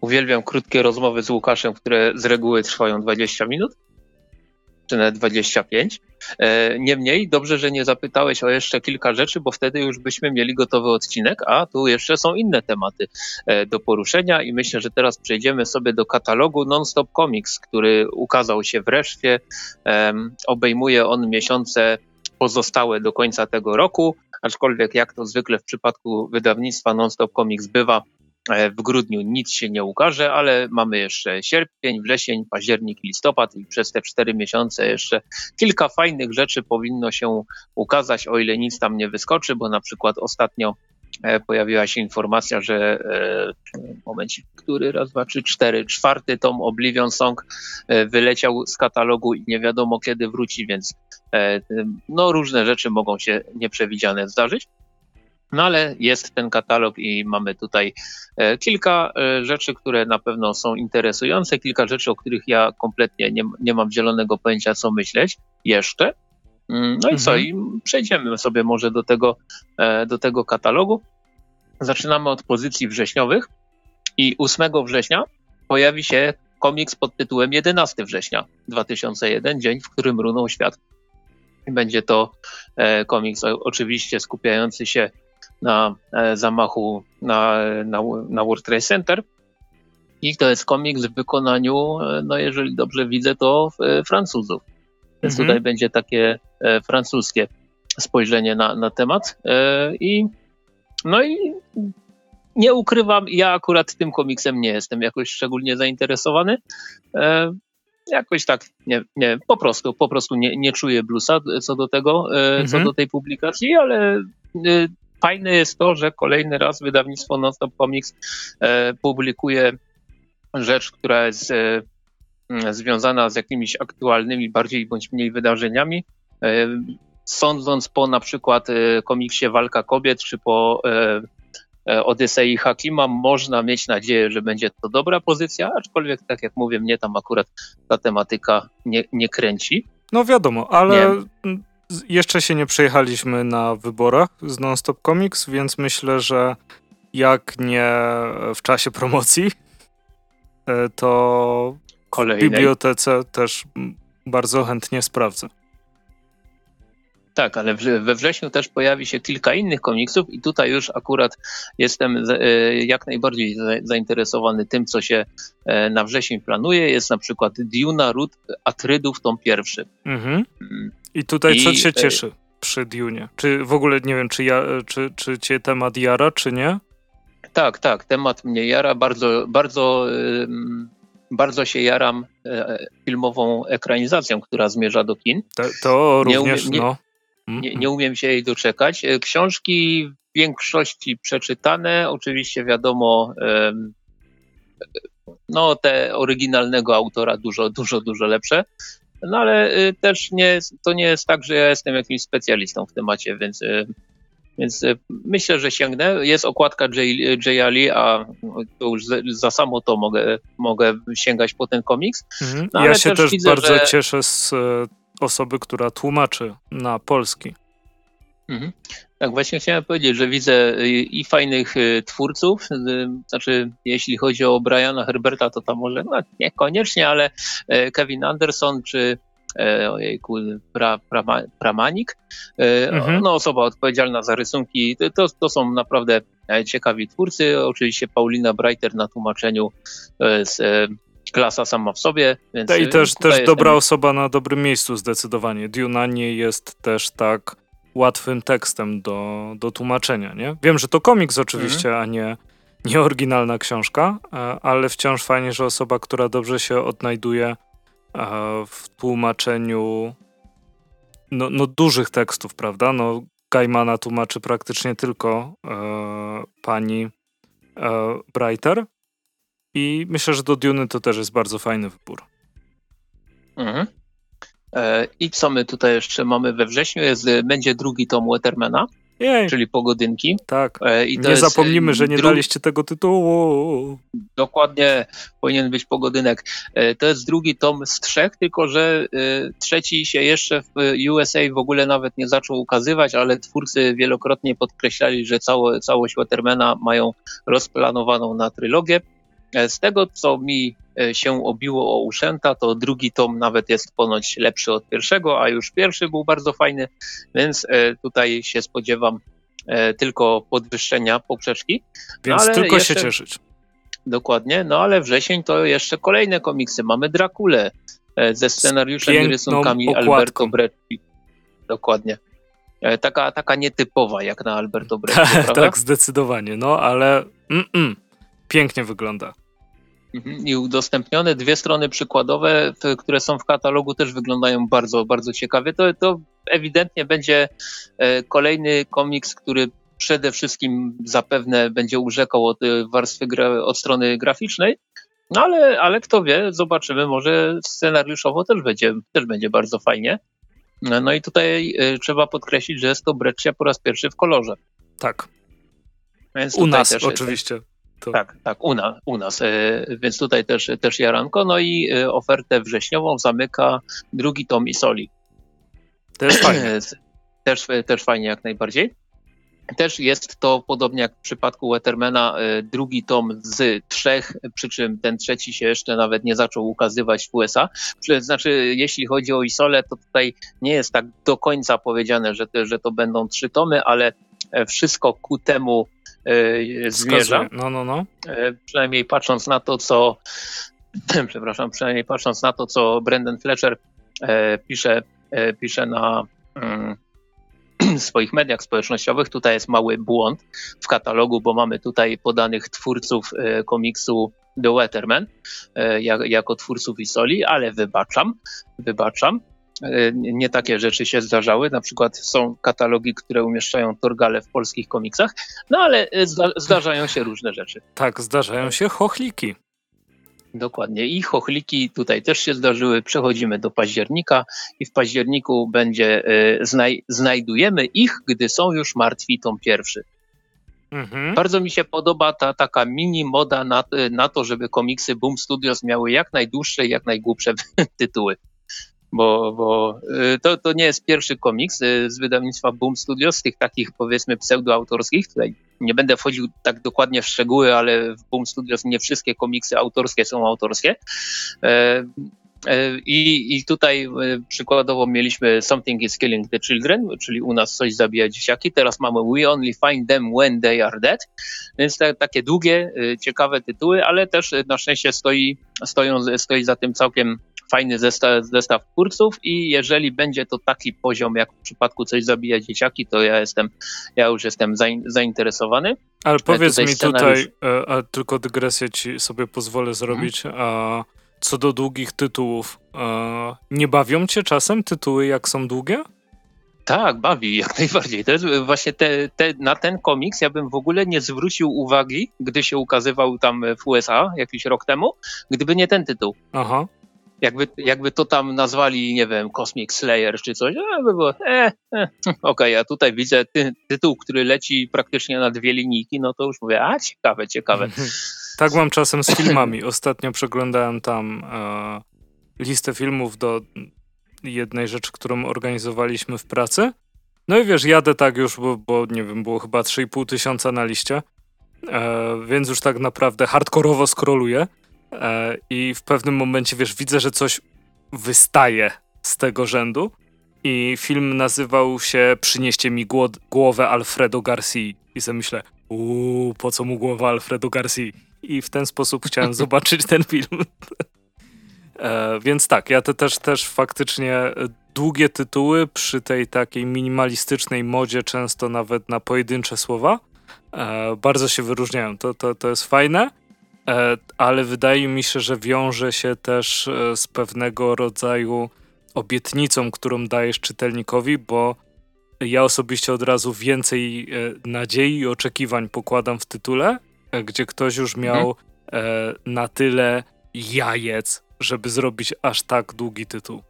S2: Uwielbiam krótkie rozmowy z Łukaszem, które z reguły trwają 20 minut czy nawet 25. E, niemniej dobrze, że nie zapytałeś o jeszcze kilka rzeczy, bo wtedy już byśmy mieli gotowy odcinek, a tu jeszcze są inne tematy e, do poruszenia i myślę, że teraz przejdziemy sobie do katalogu Nonstop Comics, który ukazał się wreszcie. Obejmuje on miesiące pozostałe do końca tego roku, aczkolwiek jak to zwykle w przypadku wydawnictwa Nonstop Comics bywa, w grudniu nic się nie ukaże, ale mamy jeszcze sierpień, wrzesień, październik, listopad i przez te cztery miesiące jeszcze kilka fajnych rzeczy powinno się ukazać, o ile nic tam nie wyskoczy, bo na przykład ostatnio e, pojawiła się informacja, że e, momencik, który raz, dwa, trzy, cztery, czwarty tom Oblivion Song wyleciał z katalogu i nie wiadomo kiedy wróci, więc no różne rzeczy mogą się nieprzewidziane zdarzyć. No ale jest ten katalog i mamy tutaj e, kilka e, rzeczy, które na pewno są interesujące, kilka rzeczy, o których ja kompletnie nie, nie mam zielonego pojęcia, co myśleć jeszcze. Mm, no i co, mhm. i przejdziemy sobie może do tego, e, do tego katalogu. Zaczynamy od pozycji wrześniowych i 8 września pojawi się komiks pod tytułem 11 września 2001, dzień, w którym runął świat. Będzie to komiks oczywiście skupiający się na e, zamachu na, na, na World Trade Center. I to jest komiks w wykonaniu, e, no jeżeli dobrze widzę, to e, Francuzów. Więc mhm. tutaj będzie takie francuskie spojrzenie na, na temat. I no i nie ukrywam, ja akurat tym komiksem nie jestem jakoś szczególnie zainteresowany. Jakoś tak, nie, nie po prostu, po prostu nie, nie czuję bluesa co do tego, mhm. co do tej publikacji, ale Fajne jest to, że kolejny raz wydawnictwo Nonstop Comics e, publikuje rzecz, która jest e, związana z jakimiś aktualnymi, bardziej bądź mniej wydarzeniami. E, sądząc po na przykład komiksie Walka Kobiet, czy po Odysei Hakima, można mieć nadzieję, że będzie to dobra pozycja, aczkolwiek, tak jak mówię, mnie tam akurat ta tematyka nie, nie kręci.
S1: No wiadomo, ale nie jeszcze się nie przejechaliśmy na wyborach z Nonstop Comics, więc myślę, że jak nie w czasie promocji, e, to Kolejnej. w bibliotece też bardzo chętnie sprawdzę.
S2: Tak, ale we wrześniu też pojawi się kilka innych komiksów i tutaj już akurat jestem e, jak najbardziej zainteresowany tym, co się e, na wrzesień planuje. Jest na przykład Duna Ród Atrydów, tom pierwszy.
S1: Mhm. I tutaj I, co cię cieszy przy Dune? Czy w ogóle, nie wiem, czy, ja, czy, czy cię temat jara, czy nie?
S2: Tak, tak, temat mnie jara. Bardzo, bardzo, bardzo się jaram e, filmową ekranizacją, która zmierza do kin.
S1: To, to również, nie, no.
S2: Nie, nie umiem się jej doczekać. E, książki w większości przeczytane, oczywiście wiadomo, no te oryginalnego autora dużo, dużo, dużo lepsze. No ale y, też nie, to nie jest tak, że ja jestem jakimś specjalistą w temacie, więc, y, więc y, myślę, że sięgnę. Jest okładka Jay, Jay Ali, a to już za samo to mogę, mogę sięgać po ten komiks.
S1: Mhm. No, ja się też, też widzę, bardzo że... cieszę z osoby, która tłumaczy na polski.
S2: Mhm. Tak, właśnie chciałem powiedzieć, że widzę i fajnych twórców, znaczy jeśli chodzi o Briana Herberta, to tam może no, niekoniecznie, ale Kevin Anderson czy ojejku, pra, pra, Pramanik, mhm. no osoba odpowiedzialna za rysunki, to, to są naprawdę ciekawi twórcy, oczywiście Paulina Breiter na tłumaczeniu z klasa sama w sobie. Więc
S1: I też, też dobra osoba na dobrym miejscu zdecydowanie. Duna nie jest też tak łatwym tekstem do, do tłumaczenia, nie? Wiem, że to komiks oczywiście, mhm. a nie, nie oryginalna książka, e, ale wciąż fajnie, że osoba, która dobrze się odnajduje e, w tłumaczeniu no, no dużych tekstów, prawda? No Gaimana tłumaczy praktycznie tylko e, pani e, Breiter i myślę, że do Duny to też jest bardzo fajny wybór.
S2: Mhm. E, I co my tutaj jeszcze mamy we wrześniu? Jest, będzie drugi tom Watermana, Jej. czyli Pogodynki.
S1: Tak. E, I nie zapomnimy, że nie daliście tego tytułu.
S2: Dokładnie, powinien być Pogodynek. E, to jest drugi tom z trzech, tylko że trzeci się jeszcze w USA w ogóle nawet nie zaczął ukazywać, ale twórcy wielokrotnie podkreślali, że cało, całość Watermana mają rozplanowaną na trylogię. Z tego, co mi E, się obiło o uszęta, to drugi tom nawet jest ponoć lepszy od pierwszego, a już pierwszy był bardzo fajny, więc e, tutaj się spodziewam e, tylko podwyższenia poprzeczki.
S1: No więc tylko jeszcze, się cieszyć.
S2: Dokładnie, no ale wrzesień to jeszcze kolejne komiksy. Mamy Drakulę ze scenariuszem i rysunkami okładką. Alberto Brecci. Dokładnie. Taka, taka nietypowa jak na Alberto Brecci,
S1: Tak, zdecydowanie, no ale mm -mm, pięknie wygląda.
S2: Mhm. I udostępnione dwie strony przykładowe, które są w katalogu, też wyglądają bardzo, bardzo ciekawie. To, to ewidentnie będzie e, kolejny komiks, który przede wszystkim zapewne będzie urzekał od e, warstwy, od strony graficznej. No ale, ale kto wie, zobaczymy, może scenariuszowo też będzie, też będzie bardzo fajnie. No i tutaj e, trzeba podkreślić, że jest to Breccia po raz pierwszy w kolorze.
S1: Tak. Więc U nas też, oczywiście.
S2: To... Tak, tak, u, na, u nas. E, więc tutaj też, też Jaranko. No i e, ofertę wrześniową zamyka drugi tom Isoli.
S1: Też fajnie.
S2: też, też fajnie jak najbardziej. Też jest to, podobnie jak w przypadku Wettermana, e, drugi tom z trzech, przy czym ten trzeci się jeszcze nawet nie zaczął ukazywać w USA. Znaczy, jeśli chodzi o Isole, to tutaj nie jest tak do końca powiedziane, że, że to będą trzy tomy, ale wszystko ku temu E, zmierza.
S1: No, no, no.
S2: E, przynajmniej patrząc na to, co przepraszam, przynajmniej patrząc na to, co Brendan Fletcher e, pisze, pisze na mm, swoich mediach społecznościowych. Tutaj jest mały błąd w katalogu, bo mamy tutaj podanych twórców komiksu The Weatherman jako twórców Isoli, ale wybaczam, wybaczam. E, nie takie rzeczy się zdarzały. Na przykład są katalogi, które umieszczają Torgale w polskich komiksach, no ale e, zda zdarzają się różne rzeczy.
S1: Tak, zdarzają się chochliki.
S2: Dokładnie. I chochliki tutaj też się zdarzyły. Przechodzimy do października i w październiku będzie e, znaj znajdujemy ich, gdy są już martwi tom pierwszy. Mhm. Bardzo mi się podoba ta taka mini moda na, na to, żeby komiksy Boom Studios miały jak najdłuższe i jak najgłupsze tytuły bo, bo y, to, to nie jest pierwszy komiks y, z wydawnictwa Boom Studios, tych takich powiedzmy pseudoautorskich. Tutaj nie będę wchodził tak dokładnie w szczegóły, ale w Boom Studios nie wszystkie komiksy autorskie są autorskie. E, E, I, I tutaj e, przykładowo mieliśmy Something is Killing the Children, czyli u nas coś zabija dzieciaki. Teraz mamy We Only Find Them When They Are Dead. Więc te, takie długie, e, ciekawe tytuły, ale też na szczęście stoi, stoją, stoi za tym całkiem fajny zestaw, zestaw kursów i jeżeli będzie to taki poziom, jak w przypadku coś zabija dzieciaki, to ja jestem, ja już jestem zainteresowany.
S1: Ale powiedz tutaj mi scenariusz... tutaj, a tylko dygresję ci sobie pozwolę zrobić, hmm. a co do długich tytułów, nie bawią cię czasem tytuły, jak są długie?
S2: Tak, bawi jak najbardziej. To jest właśnie te, te, na ten komiks ja bym w ogóle nie zwrócił uwagi, gdy się ukazywał tam w USA jakiś rok temu, gdyby nie ten tytuł. Aha. Jakby, jakby to tam nazwali, nie wiem, Cosmic Slayer czy coś, no, by było, e, e. okej, okay, a tutaj widzę ty, tytuł, który leci praktycznie na dwie linijki, no to już mówię, a ciekawe, ciekawe.
S1: Tak mam czasem z filmami. Ostatnio przeglądałem tam e, listę filmów do jednej rzeczy, którą organizowaliśmy w pracy. No i wiesz, jadę tak już, bo, bo nie wiem, było chyba 3,5 tysiąca na liście, e, więc już tak naprawdę hardkorowo skroluję e, i w pewnym momencie, wiesz, widzę, że coś wystaje z tego rzędu i film nazywał się Przynieście mi głowę Alfredo Garcia i sobie myślę, uuu, po co mu głowa Alfredo Garcia? i w ten sposób chciałem zobaczyć ten film. e, więc tak, ja te też, też faktycznie e, długie tytuły przy tej takiej minimalistycznej modzie, często nawet na pojedyncze słowa, e, bardzo się wyróżniają. To, to, to jest fajne, ale wydaje mi się, że wiąże się też e, z pewnego rodzaju obietnicą, którą dajesz czytelnikowi, bo ja osobiście od razu więcej e, nadziei i oczekiwań pokładam w tytule gdzie ktoś już mhm. miał e, na tyle jajec, żeby zrobić aż tak długi tytuł.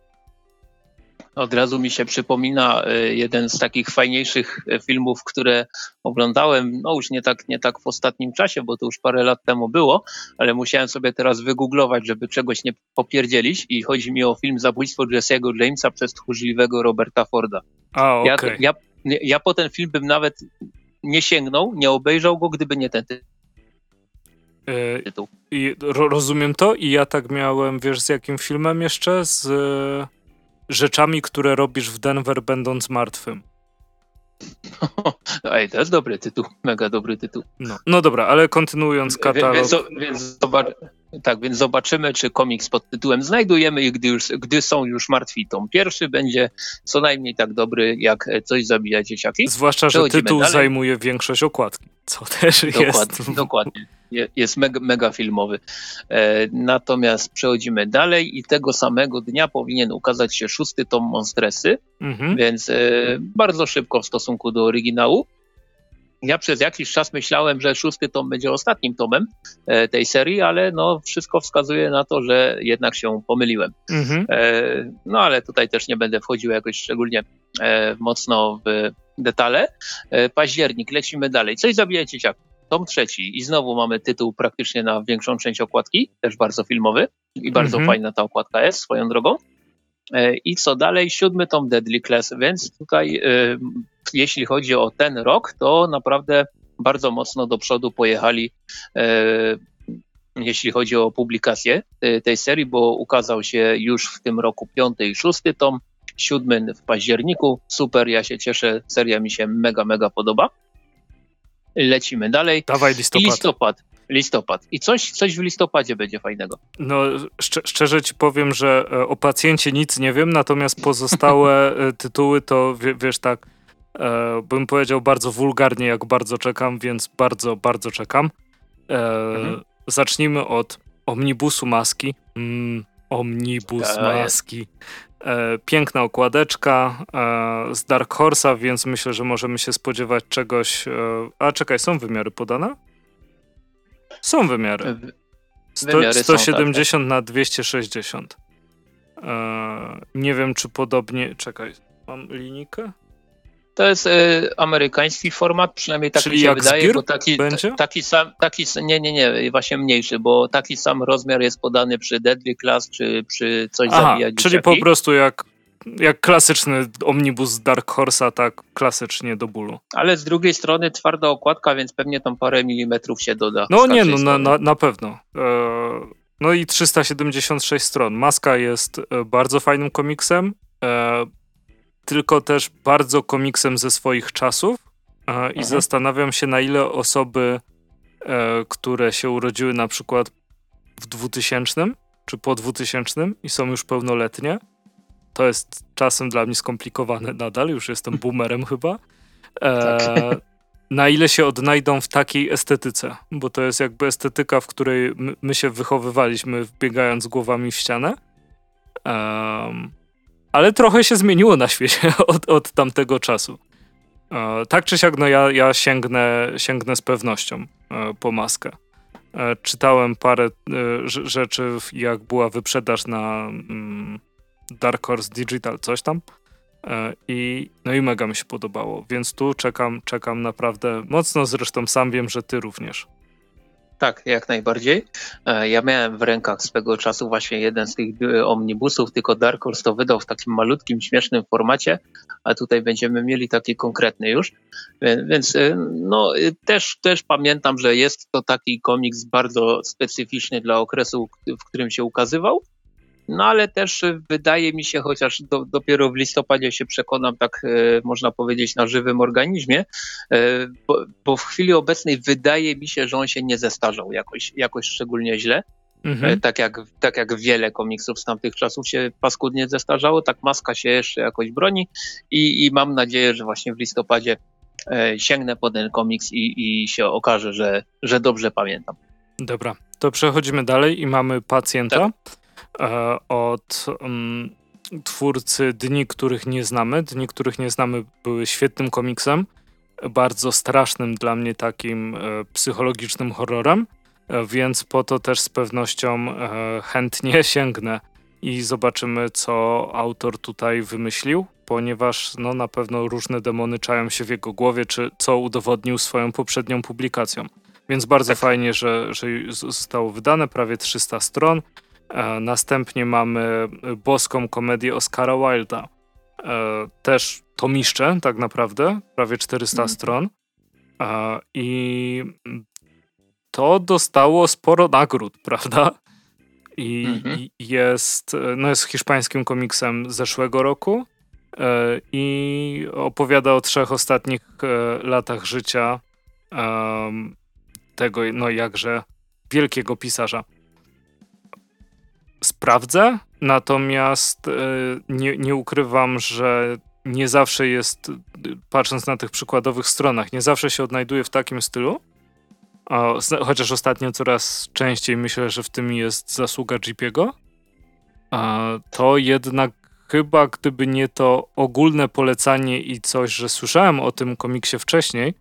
S2: Od razu mi się przypomina e, jeden z takich fajniejszych e, filmów, które oglądałem, no już nie tak, nie tak w ostatnim czasie, bo to już parę lat temu było, ale musiałem sobie teraz wygooglować, żeby czegoś nie popierdzielić i chodzi mi o film Zabójstwo Jesse'ego Jamesa przez tchórzliwego Roberta Forda.
S1: A, okay.
S2: ja, ja, ja po ten film bym nawet nie sięgnął, nie obejrzał go, gdyby nie ten tytuł.
S1: E. I rozumiem to i ja tak miałem, wiesz, z jakim filmem jeszcze? Z rzeczami, które robisz w Denver będąc martwym.
S2: Ej, to jest dobry tytuł, mega dobry tytuł.
S1: No, no dobra, ale kontynuując katalog...
S2: Więc, więc, zobacz, tak, więc zobaczymy, czy komiks pod tytułem znajdujemy i gdy, już, gdy są już martwi tom pierwszy, będzie co najmniej tak dobry, jak coś zabija dzieciaki.
S1: Zwłaszcza, że tytuł dalej. zajmuje większość okładki, co też dokładnie,
S2: jest... Dokładnie, jest mega, mega filmowy. E, natomiast przechodzimy dalej i tego samego dnia powinien ukazać się szósty tom Monstresy, mhm. więc e, bardzo szybko w stosunku do oryginału. Ja przez jakiś czas myślałem, że szósty tom będzie ostatnim tomem e, tej serii, ale no wszystko wskazuje na to, że jednak się pomyliłem. Mhm. No ale tutaj też nie będę wchodził jakoś szczególnie mocno w detale. Październik, lecimy dalej. Coś zabija dzieciaków. Tom trzeci i znowu mamy tytuł praktycznie na większą część okładki, też bardzo filmowy i bardzo mhm. fajna ta okładka jest swoją drogą. E, I co dalej? Siódmy tom Deadly Class, więc tutaj e, jeśli chodzi o ten rok, to naprawdę bardzo mocno do przodu pojechali e, jeśli chodzi o publikację tej serii, bo ukazał się już w tym roku piąty i szósty tom, siódmy w październiku. Super, ja się cieszę, seria mi się mega, mega podoba. Lecimy dalej.
S1: Dawaj listopad.
S2: I listopad. Listopad. I coś, coś w listopadzie będzie fajnego.
S1: No, szcz szczerze ci powiem, że e, o pacjencie nic nie wiem, natomiast pozostałe e, tytuły to wiesz tak, e, bym powiedział bardzo wulgarnie, jak bardzo czekam, więc bardzo, bardzo czekam. E, mhm. Zacznijmy od omnibusu maski. Mm, omnibus maski. E, piękna okładeczka e, z Dark Horse'a, więc myślę, że możemy się spodziewać czegoś. E, a czekaj, są wymiary podane? Są wymiary. Sto, wymiary 170 są, tak, na 260. nie wiem, czy podobnie. Czekaj, mam linijkę?
S2: To jest y, amerykański format, przynajmniej tak
S1: Czyli
S2: mi się
S1: wydaje,
S2: bo taki, będzie? taki sam, taki, nie, nie, nie, właśnie mniejszy, bo taki sam rozmiar jest podany przy Deadly Class, czy przy coś Aha, zabija
S1: Czyli po prostu jak, jak klasyczny omnibus Dark Horse'a, tak klasycznie do bólu.
S2: Ale z drugiej strony twarda okładka, więc pewnie tam parę milimetrów się doda.
S1: No nie, no na, na, na pewno. E, No i 376 stron. Maska jest e, bardzo fajnym komiksem, e, tylko też bardzo komiksem ze swoich czasów. E, I mhm. zastanawiam się, na ile osoby, e, które się urodziły na przykład w 2000 czy po 2000 i są już pełnoletnie, to jest czasem dla mnie skomplikowane nadal, już jestem boomerem chyba. E, tak. Na ile się odnajdą w takiej estetyce, bo to jest jakby estetyka, w której my, się wychowywaliśmy, biegając głowami w ścianę. Um, ale trochę się zmieniło na świecie od, od tamtego czasu. E, tak czy siak, no ja, ja sięgnę, sięgnę z pewnością e, po maskę. E, czytałem parę e, rzeczy, jak była wyprzedaż na mm, Dark Horse Digital, coś tam. E, I, no i mega mi się podobało, więc tu czekam, czekam naprawdę mocno. Zresztą sam wiem, że ty również.
S2: Tak, jak najbardziej. E, ja miałem w rękach swego czasu właśnie jeden z tych e, omnibusów, tylko Dark Horse to wydał w takim malutkim, śmiesznym formacie, a tutaj będziemy mieli taki konkretny już. Więc no, też, też pamiętam, że jest to taki komiks bardzo specyficzny dla okresu, w którym się ukazywał. No ale też wydaje mi się, chociaż do, dopiero w listopadzie się przekonam, tak e, można powiedzieć, na żywym organizmie, e, bo, bo, w chwili obecnej wydaje mi się, że on się nie zestarzał jakoś, jakoś szczególnie źle. Mhm. E, tak, jak, tak jak wiele komiksów z tamtych czasów się paskudnie zestarzało, tak maska się jeszcze jakoś broni i, i mam nadzieję, że właśnie w listopadzie sięgnę po ten komiks i, i się okaże, że, że dobrze pamiętam.
S1: Dobra, to przechodzimy dalej i mamy pacjenta. Tak. E, od um, twórcy Dni, których nie znamy. Dni, których nie znamy były świetnym komiksem, bardzo strasznym dla mnie takim e, psychologicznym horrorem, e, więc po to też z pewnością chętnie sięgnę i zobaczymy, co autor tutaj wymyślił, ponieważ no, na pewno różne demony czają się w jego głowie, czy co udowodnił swoją poprzednią publikacją. Więc bardzo tak. fajnie, że, że zostało wydane, prawie 300 stron. E, następnie mamy boską komedię Oscara Wilda. E, też tomiszcze, tak naprawdę, prawie 400 mm. stron. E, I to dostało sporo nagród, prawda? I, mm -hmm. jest, no jest hiszpańskim komiksem zeszłego roku i opowiada o trzech ostatnich latach życia tego, no jakże wielkiego pisarza sprawdzę, natomiast e, nie, nie ukrywam, że nie zawsze jest, patrząc na tych przykładowych stronach, nie zawsze się odnajduje w takim stylu. Chociaż ostatnio coraz częściej myślę, że w tym jest zasługa JP'ego. To jednak chyba gdyby nie to ogólne polecanie i coś, że słyszałem o tym komiksie wcześniej,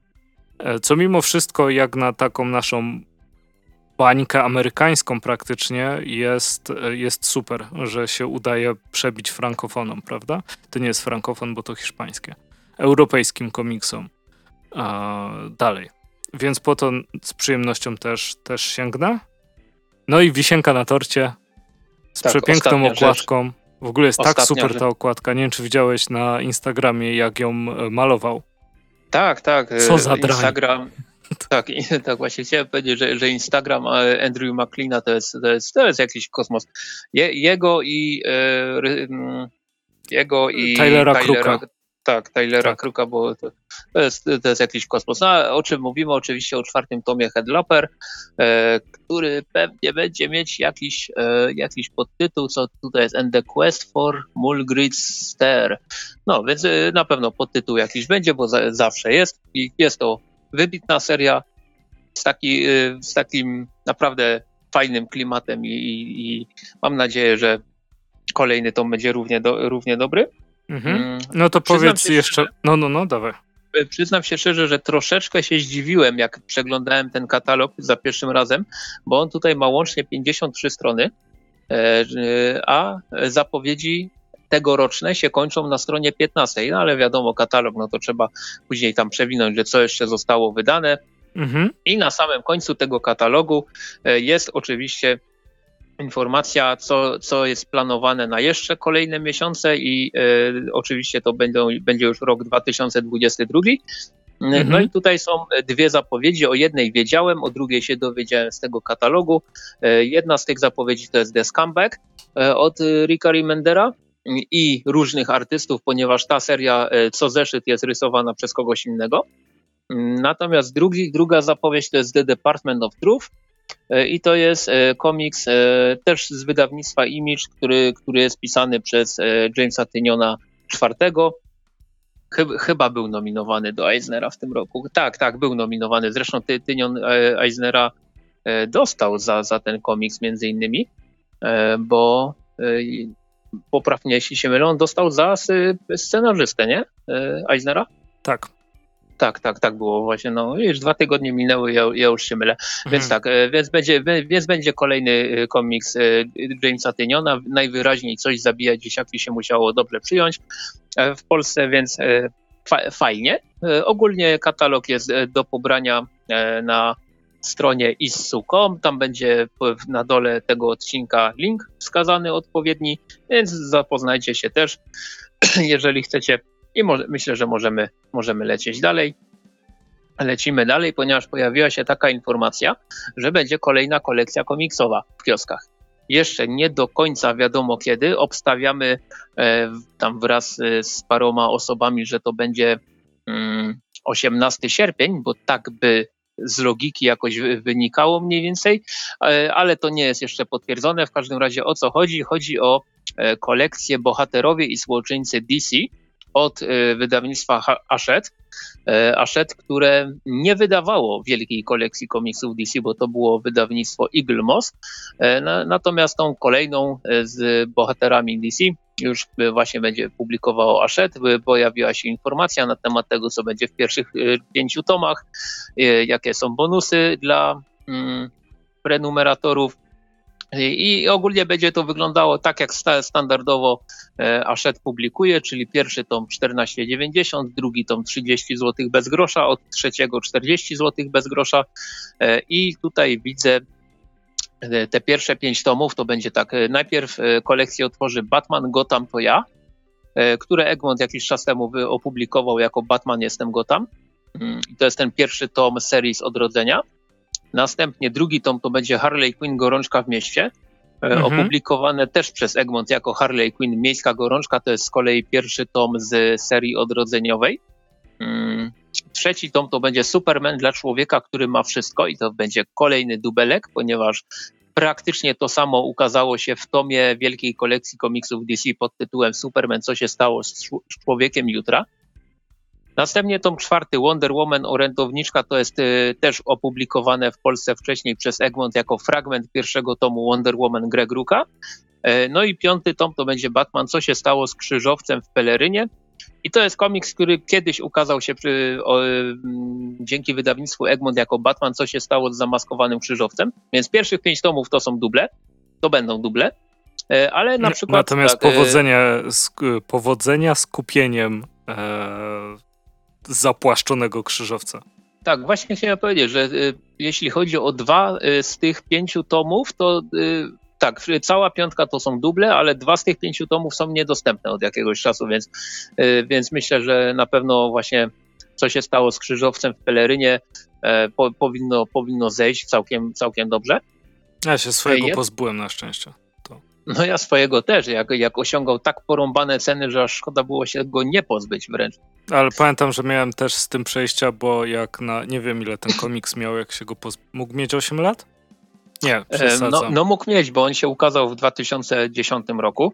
S1: e, co mimo wszystko jak na taką naszą bańkę amerykańską praktycznie jest, jest super, że się udaje przebić frankofonom, prawda? To nie jest frankofon, bo to hiszpańskie. Europejskim komiksom. Dalej. Więc po to z przyjemnością też, też sięgnę. No i wisienka na torcie z tak, przepiękną okładką. Rzecz. W ogóle jest tak ostatnia tak super rzecz. ta okładka. Nie wiem, czy widziałeś na Instagramie, jak ją malował.
S2: Tak, tak.
S1: Co za drań.
S2: Tak, tak właśnie chciałem powiedzieć, że, że Instagram Andrew McLeana to jest, to jest, to jest jakiś kosmos. Je, jego i e, jego i
S1: Tylera, Tylera Kruka.
S2: Tak, Tylera tak. Kruka, bo to, to, jest, to jest jakiś kosmos. No, o czym mówimy? Oczywiście o czwartym tomie Headloper, e, który pewnie będzie mieć jakiś, e, jakiś podtytuł, co tutaj jest And the Quest for Mulgrid's Stair. No, więc e, na pewno podtytuł jakiś będzie, bo za, zawsze jest i jest to wybitna seria z, taki, y, z takim naprawdę fajnym klimatem i, i, mam nadzieję, że kolejny tom będzie równie, do, równie dobry.
S1: Mhm. Mm, no to powiedz jeszcze. no, no, no, dawaj.
S2: Y, przyznam się szczerze, że troszeczkę się zdziwiłem, jak przeglądałem ten katalog za pierwszym razem, bo on tutaj ma łącznie 53 strony, e, a zapowiedzi tegoroczne się kończą na stronie 15, no ale wiadomo, katalog, no to trzeba później tam przewinąć, że co jeszcze zostało wydane. Mhm. I na samym końcu tego katalogu e, jest oczywiście informacja, co, co jest planowane na jeszcze kolejne miesiące i e, oczywiście to będą, będzie już rok 2022. Mhm. No i tutaj są dwie zapowiedzi. O jednej wiedziałem, o drugiej się dowiedziałem z tego katalogu. Jedna z tych zapowiedzi to jest The Scumbag od Ricka Remendera i różnych artystów, ponieważ ta seria co zeszyt jest rysowana przez kogoś innego. Natomiast drugi, druga zapowiedź to jest The Department of Truth e, i to jest e, komiks e, też z wydawnictwa Image, który, który jest pisany przez Jamesa Tyniona IV. Chyba był nominowany do Eisnera w tym roku. Tak, tak, był nominowany. Zresztą Tynion Eisnera dostał za, za ten komiks między innymi, bo poprawnie jeśli się mylę, on dostał za scenarzystę, nie? Eisnera?
S1: Tak.
S2: Tak, tak, tak było właśnie. No już dwa tygodnie minęły, ja, ja już się mylę. Mhm. Więc tak, e, więc będzie, więc będzie kolejny e, komiks e, Jamesa Tyniona. Najwyraźniej coś zabija dzieciaki się musiało dobrze przyjąć w Polsce, więc fa fajnie. Ogólnie katalog jest do pobrania na stronie issu.com. Tam będzie na dole tego odcinka link wskazany odpowiedni, więc zapoznajcie się też, jeżeli chcecie i może, myślę, że możemy, możemy lecieć dalej. Lecimy dalej, ponieważ pojawiła się taka informacja, że będzie kolejna kolekcja komiksowa w kioskach. Jeszcze nie do końca wiadomo kiedy. Obstawiamy e, tam wraz e, z paroma osobami, że to będzie mm, 18 sierpień, bo tak by z logiki jakoś wynikało mniej więcej, e, ale to nie jest jeszcze potwierdzone. W każdym razie o co chodzi? Chodzi o e, kolekcję Bohaterowie i Złoczyńcy DC, od y, wydawnictwa Ashet. E, Ashet, które nie wydawało wielkiej kolekcji komiksów DC, bo to było wydawnictwo Eagle Moss. E, natomiast tą kolejną e, z bohaterami DC już właśnie będzie publikowało Ashet. Pojawiła się informacja na temat tego, co będzie w pierwszych pięciu tomach, jakie są bonusy dla mm, prenumeratorów i ogólnie będzie to wyglądało tak, jak standardowo e, Ashet publikuje, czyli pierwszy tom 14,90, drugi tom 30 zł bez grosza, od trzeciego 40 zł bez grosza. E, I tutaj widzę e, te pierwsze pięć tomów, to będzie tak, najpierw kolekcję otworzy Batman Gotham to ja, które Egmont jakiś czas temu opublikował jako Batman Jestem Gotham. Mm, to jest ten pierwszy tom serii z odrodzenia. Następnie drugi tom to będzie Harley Quinn Gorączka w mieście. E, mhm. Opublikowane też przez Egmont jako Harley Quinn Miejska Gorączka. To jest z kolei pierwszy tom z serii odrodzeniowej. Mm, trzeci tom to będzie Superman dla człowieka, który ma wszystko i to będzie kolejny dubelek, ponieważ praktycznie to samo ukazało się w tomie wielkiej kolekcji komiksów DC pod tytułem Superman, co się stało z człowiekiem jutra. Następnie tom czwarty Wonder Woman Orędowniczka to jest y, też opublikowane w Polsce wcześniej przez Egmont jako fragment pierwszego tomu Wonder Woman Greg Ruka. E, no i piąty tom to będzie Batman, co się stało z krzyżowcem w pelerynie. I to jest komiks, który kiedyś ukazał się przy, o, m, dzięki wydawnictwu Egmont jako Batman, co się stało z zamaskowanym krzyżowcem. Więc pierwszych pięć tomów to są duble, to będą duble. E, ale na przykład.
S1: Natomiast tak, powodzenia, sk- powodzenia skupieniem e, zapłaszczonego krzyżowca.
S2: Tak, właśnie chciałem powiedzieć, że y, jeśli chodzi o dwa y, z tych pięciu tomów, to y, tak, cała piątka to są duble, ale dwa z tych pięciu tomów są niedostępne od jakiegoś czasu, więc, y, więc myślę, że na pewno właśnie co się stało z krzyżowcem w pelerynie e, po, powinno, powinno zejść całkiem, całkiem dobrze.
S1: Ja się swojego pozbyłem na szczęście. To.
S2: No ja swojego też, jak, jak osiągał tak porąbane ceny, że aż szkoda było się go nie pozbyć wręcz.
S1: Ale pamiętam, że miałem też z tym przejścia, bo jak na, nie wiem ile ten komiks miał, jak się go poz... mógł mieć 8 lat? Nie, przesadzam.
S2: No, no mógł mieć, bo on się ukazał w 2010 roku.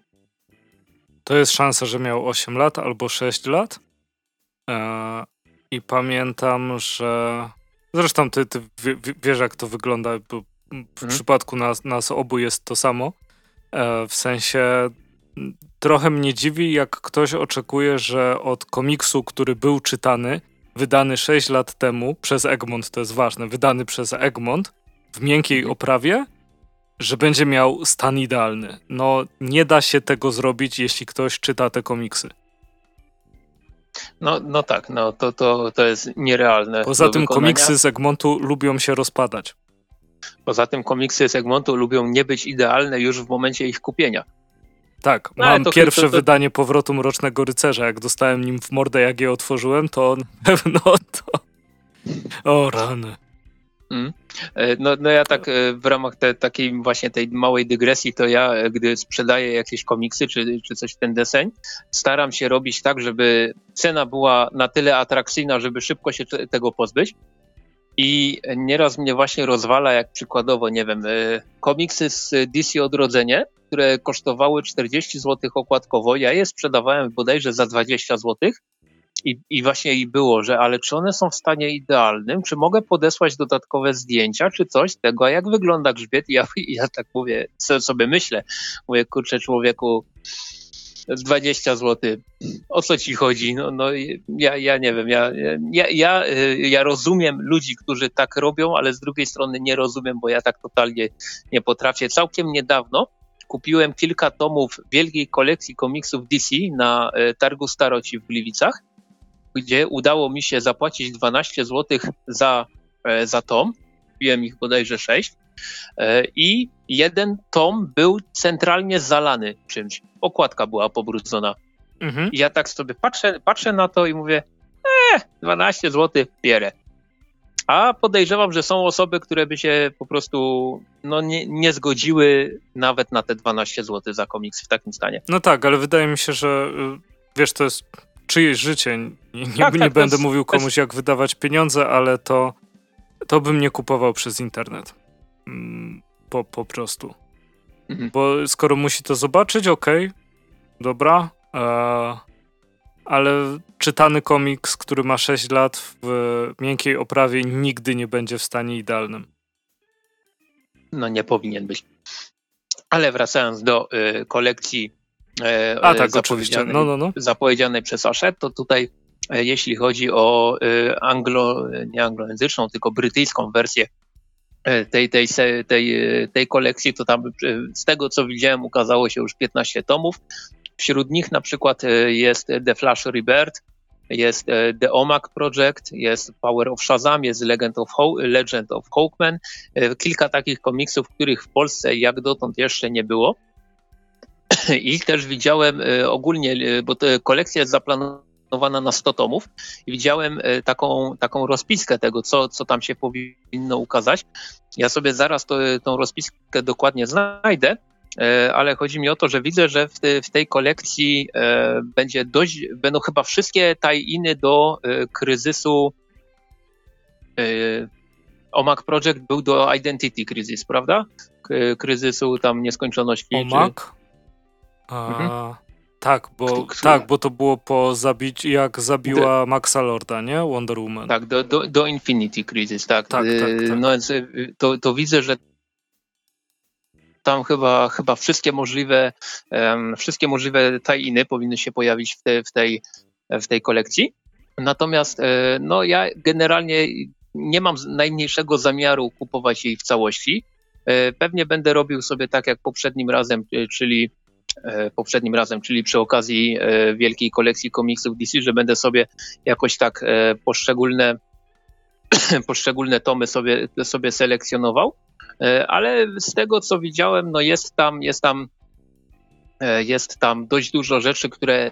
S1: To jest szansa, że miał 8 lat albo 6 lat. Eee, I pamiętam, że zresztą ty, ty wiesz jak to wygląda, bo w hmm. przypadku nas, nas obu jest to samo. Eee, w sensie trochę mnie dziwi, jak ktoś oczekuje, że od komiksu, który był czytany, wydany 6 lat temu przez Egmont, to jest ważne, wydany przez Egmont w miękkiej mhm. oprawie, że będzie miał stan idealny. No, nie da się tego zrobić, jeśli ktoś czyta te komiksy.
S2: No, no tak, no to, to, to jest nierealne.
S1: Poza tym wykonania. komiksy z Egmontu lubią się rozpadać.
S2: Poza tym komiksy z Egmontu lubią nie być idealne już w momencie ich kupienia.
S1: Tak,
S2: No,
S1: mam pierwsze
S2: to- to-
S1: wydanie Powrotu Mrocznego Rycerza. Jak dostałem nim w mordę, jak je otworzyłem, to na pewno to... O rany.
S2: E, No, no ja tak e, w ramach te, takiej właśnie tej małej dygresji, to ja, e, gdy sprzedaję jakieś komiksy czy, czy coś w ten deseń, staram się robić tak, żeby cena była na tyle atrakcyjna, żeby szybko się te- tego pozbyć. I nieraz mnie właśnie rozwala, jak przykładowo, nie wiem, komiksy z DC Odrodzenie, które kosztowały 40 zł okładkowo, ja je sprzedawałem bodajże za 20 zł. I, I właśnie i było, że ale czy one są w stanie idealnym, czy mogę podesłać dodatkowe zdjęcia, czy coś tego, jak wygląda grzbiet? Ja, ja tak mówię, sobie myślę, mówię, kurczę człowieku, 20 zł, o co ci chodzi? No, no ja, ja nie wiem, ja, ja, ja, y, ja rozumiem ludzi, którzy tak robią, ale z drugiej strony nie rozumiem, bo ja tak totalnie nie potrafię. Całkiem niedawno kupiłem kilka tomów wielkiej kolekcji komiksów DC na e, targu Staroci w Gliwicach, gdzie udało mi się zapłacić 12 zł za, e, za tom. Kupiłem ich bodajże 6. E, I jeden tom był centralnie zalany czymś. Okładka była pobrudzona.
S1: Mhm.
S2: I ja tak sobie patrzę, patrzę na to i mówię, e, 12 zł bierę. A podejrzewam, że są osoby, które by się po prostu no, nie, nie zgodziły nawet na te 12 zł za komiks w takim stanie.
S1: No tak, ale wydaje mi się, że y, wiesz, to jest czyjeś życie. Nie,
S2: Tak,
S1: nie
S2: tak,
S1: będę
S2: jest-
S1: mówił
S2: to jest-
S1: komuś, jak wydawać pieniądze, ale to, to bym nie kupował przez internet. Mm, Po, po prostu.
S2: Mhm.
S1: Bo skoro musi to zobaczyć, okej, dobra, e, ale czytany komiks, który ma 6 lat w miękkiej oprawie, nigdy nie będzie w stanie idealnym.
S2: No nie powinien być. Ale wracając do y, kolekcji e,
S1: A tak, oczywiście.
S2: zapowiedzianej-
S1: No, no, no.
S2: zapowiedzianej przez Ashet, to tutaj e, jeśli chodzi o e, anglo, nie anglojęzyczną, tylko brytyjską wersję e, tej, tej, tej, e, tej kolekcji, to tam z tego co widziałem ukazało się już 15 tomów. Wśród nich na przykład e, jest The Flash Rebirth, jest e, The Omak Project, jest Power of Shazam, jest Legend of, Ho- Legend of Hawkman. E, Kilka takich komiksów, których w Polsce jak dotąd jeszcze nie było. I też widziałem e, ogólnie, e, bo kolekcja jest zaplanowana na 100 tomów i widziałem e, taką, taką rozpiskę tego, co, co tam się powinno ukazać. Ja sobie zaraz to, tą rozpiskę dokładnie znajdę, e, ale chodzi mi o to, że widzę, że w, te, w tej kolekcji e, będzie dość, będą chyba wszystkie tie-iny do e, kryzysu e, Omak Project był do Identity Crisis, prawda? Kryzysu tam nieskończoności. czy-
S1: Omak? A,
S2: Mhm.
S1: Tak, bo, tak, bo to było po zabić, jak zabiła Maxa Lorda, nie? Wonder Woman.
S2: Tak, do, do, do Infinity Crisis, tak.
S1: Tak,
S2: Y,
S1: tak, tak.
S2: No więc y, to, to widzę, że tam chyba, chyba wszystkie możliwe, wszystkie możliwe tie-iny powinny się pojawić w, te, w, tej, w tej kolekcji. Natomiast e, no ja generalnie nie mam najmniejszego zamiaru kupować jej w całości. E, Pewnie będę robił sobie tak jak poprzednim razem, e, czyli poprzednim razem, czyli przy okazji wielkiej kolekcji komiksów DC, że będę sobie jakoś tak poszczególne poszczególne tomy sobie, sobie selekcjonował, ale z tego co widziałem, no jest tam, jest tam, e, jest tam dość dużo rzeczy, które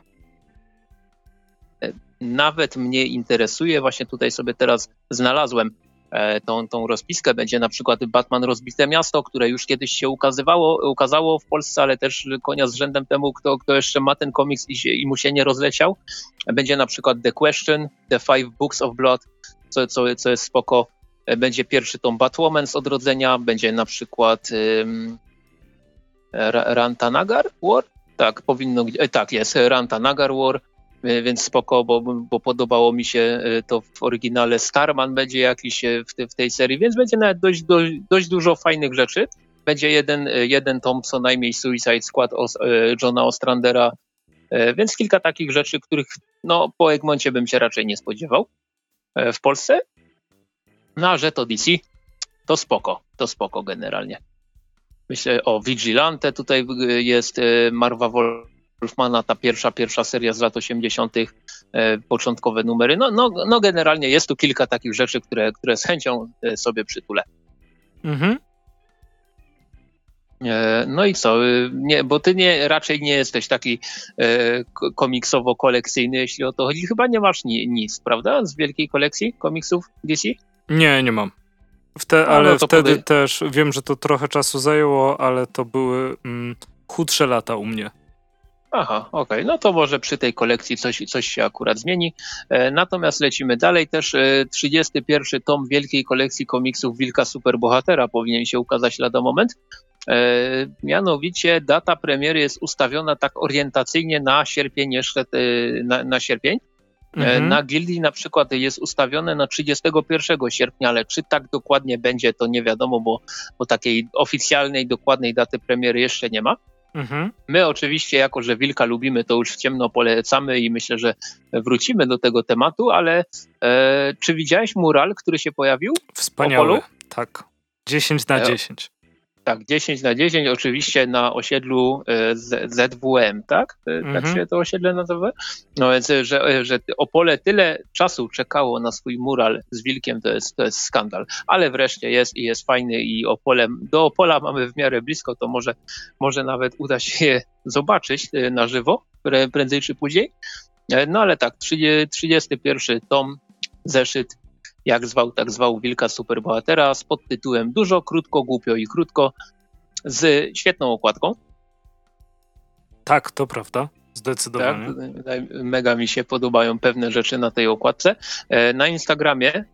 S2: e, nawet mnie interesuje. Właśnie tutaj sobie teraz znalazłem e, tą, tą rozpiskę. Będzie na przykład Batman Rozbite Miasto, które już kiedyś się ukazywało, ukazało w Polsce, ale też konia z rzędem temu, kto, kto jeszcze ma ten komiks i, się, i mu się nie rozleciał. Będzie na przykład The Question, The Five Books of Blood, co, co, co jest spoko. E, Będzie pierwszy tom Batwoman z odrodzenia, będzie na przykład Ra- Rantanagar War? Tak, powinno, e, tak jest, Rantanagar War, e, więc spoko, bo, bo podobało mi się to w oryginale. Starman będzie jakiś w, te, w tej serii, więc będzie nawet dość, dość, dużo fajnych rzeczy. Będzie jeden, jeden tom co najmniej Suicide Squad Os, Johna Ostrandera, więc kilka takich rzeczy, których no, po Egmoncie bym się raczej nie spodziewał w Polsce. No a że to DC, to spoko, to spoko generalnie. Myślę o Vigilante, tutaj y, jest y, Marwa Wolfmana, ta pierwsza, pierwsza seria z lat 80., y, początkowe numery. No, no, no generalnie jest tu kilka takich rzeczy, które, które z chęcią sobie przytulę.
S1: Mhm.
S2: No i co? Nie, bo ty nie, raczej nie jesteś taki e, komiksowo-kolekcyjny, jeśli o to chodzi. Chyba nie masz ni, nic, prawda? Z wielkiej kolekcji komiksów DC?
S1: Nie, nie mam. Wte, ale no wtedy podej- też wiem, że to trochę czasu zajęło, ale to były mm, chudsze lata u mnie.
S2: Aha, okej, okay. no to może przy tej kolekcji coś, coś się akurat zmieni. E, natomiast lecimy dalej. Też e, 31 tom wielkiej kolekcji komiksów Wilka Superbohatera powinien się ukazać lada moment. E, mianowicie data premiery jest ustawiona tak orientacyjnie na sierpień jeszcze, e, na, na sierpień. E, mhm. Na gildii na przykład jest ustawione na 31 sierpnia, ale czy tak dokładnie będzie, to nie wiadomo, bo, bo takiej oficjalnej, dokładnej daty premiery jeszcze nie ma. Mhm. My oczywiście, jako że Wilka lubimy, to już w ciemno polecamy i myślę, że wrócimy do tego tematu, ale e, czy widziałeś mural, który się pojawił?
S1: Wspaniały, tak. 10 na 10.
S2: Tak, 10 na 10 oczywiście na osiedlu e, ZWM, tak? E, tak mhm. się to osiedle nazywa? No więc, e, że, że Opole tyle czasu czekało na swój mural z Wilkiem, to jest, to jest skandal. Ale wreszcie jest i jest fajny i Opole, do Opola mamy w miarę blisko, to może, może nawet uda się je zobaczyć na żywo, prędzej czy później. No ale tak, 31 tom, zeszyt jak zwał, tak zwał Wilka Superbohatera z podtytułem Dużo, krótko, głupio i krótko z świetną okładką.
S1: Tak, to prawda. Zdecydowanie.
S2: Tak, mega mi się podobają pewne rzeczy na tej okładce. E, na Instagramie e,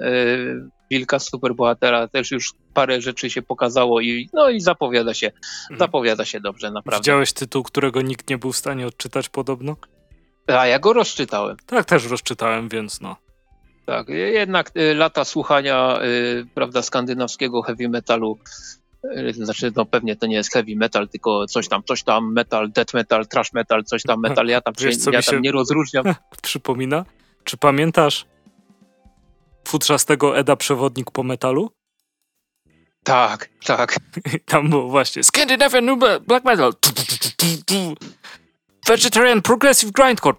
S2: Wilka Superbohatera też już parę rzeczy się pokazało i no i zapowiada się, mhm. zapowiada się dobrze, naprawdę.
S1: Widziałeś tytuł, którego nikt nie był w stanie odczytać podobno?
S2: A ja go rozczytałem.
S1: Tak, też rozczytałem, więc no.
S2: Tak, jednak y, lata słuchania y, prawda, skandynawskiego heavy metalu y, znaczy, no pewnie to nie jest heavy metal, tylko coś tam, coś tam, metal, death metal, trash metal, coś tam, metal, ja tam, Wiesz, się, ja tam nie rozróżniam.
S1: Przypomina? Czy pamiętasz futrzastego Eda Przewodnik po metalu?
S2: Tak, tak.
S1: Tam było właśnie Scandinavian New Black Metal Vegetarian Progressive Grindcore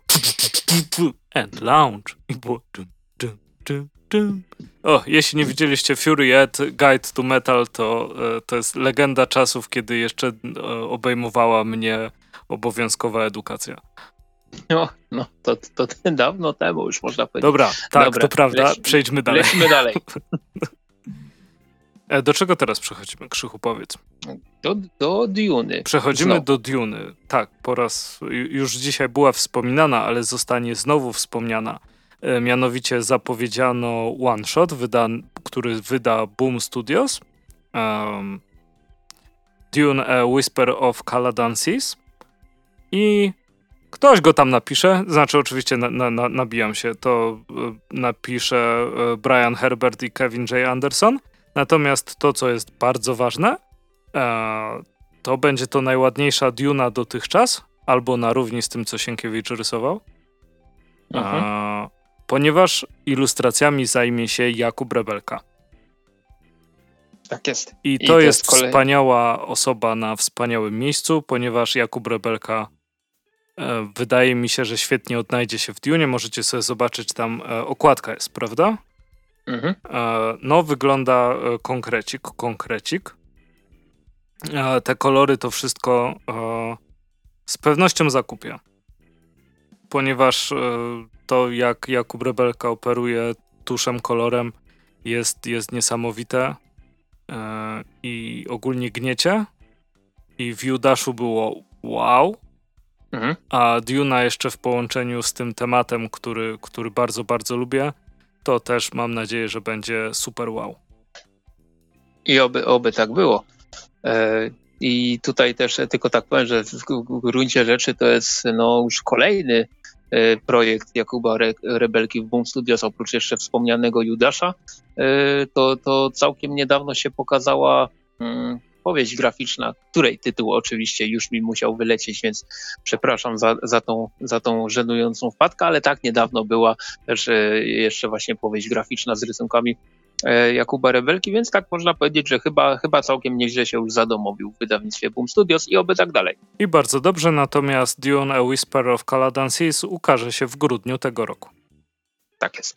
S1: and Lounge i było o, jeśli nie widzieliście Fury Ed Guide to Metal, to, e, to jest legenda czasów, kiedy jeszcze e, obejmowała mnie obowiązkowa edukacja.
S2: No, no to, to, to dawno temu już można powiedzieć.
S1: Dobra, tak, Dobra, to prawda. Przejdźmy dalej.
S2: Lećmy dalej.
S1: E, do czego teraz przechodzimy, Krzychu, powiedz?
S2: Do, do Duny.
S1: Przechodzimy znowu. do Duny. Tak, po raz już dzisiaj była wspominana, ale zostanie znowu wspomniana. E, mianowicie zapowiedziano one shot, wyda, który wyda Boom Studios. Um, Dune A Whisper of Caladan Seas. I ktoś go tam napisze, znaczy oczywiście na, na, na, nabijam się, to e, napisze e, Brian Herbert i Kevin J. Anderson. Natomiast to, co jest bardzo ważne, to będzie to najładniejsza Duna dotychczas, albo na równi z tym, co Sienkiewicz rysował. Mhm ponieważ ilustracjami zajmie się Jakub Rebelka.
S2: Tak jest.
S1: I to, I to jest, jest kolej... wspaniała osoba na wspaniałym miejscu, ponieważ Jakub Rebelka e, wydaje mi się, że świetnie odnajdzie się w Dune. Możecie sobie zobaczyć, tam e, okładka jest, prawda? Mhm. E, no, wygląda e, konkrecik, konkrecik. E, te kolory to wszystko e, z pewnością zakupię ponieważ to jak Jakub Rebelka operuje tuszem, kolorem jest, jest niesamowite e, i ogólnie gniecie i w Judaszu było wow, mhm. a Duna jeszcze w połączeniu z tym tematem, który, który bardzo, bardzo lubię, to też mam nadzieję, że będzie super wow.
S2: I oby, oby tak było. E, I tutaj też tylko tak powiem, że w gruncie rzeczy to jest no, już kolejny projekt Jakuba Re Rebelki w Boom Studios, oprócz jeszcze wspomnianego Judasza, e, to, to całkiem niedawno się pokazała hmm, powieść graficzna, której tytuł oczywiście już mi musiał wylecieć, więc przepraszam za, za, tą, za tą żenującą wpadkę, ale tak niedawno była też e, jeszcze właśnie powieść graficzna z rysunkami E, Jakuba Rebelki, więc tak można powiedzieć, że chyba, chyba całkiem nieźle się już zadomowił w wydawnictwie Boom Studios i oby tak dalej.
S1: I bardzo dobrze, natomiast Dune A Whisper of Caladan Seas ukaże się w grudniu tego roku.
S2: Tak jest.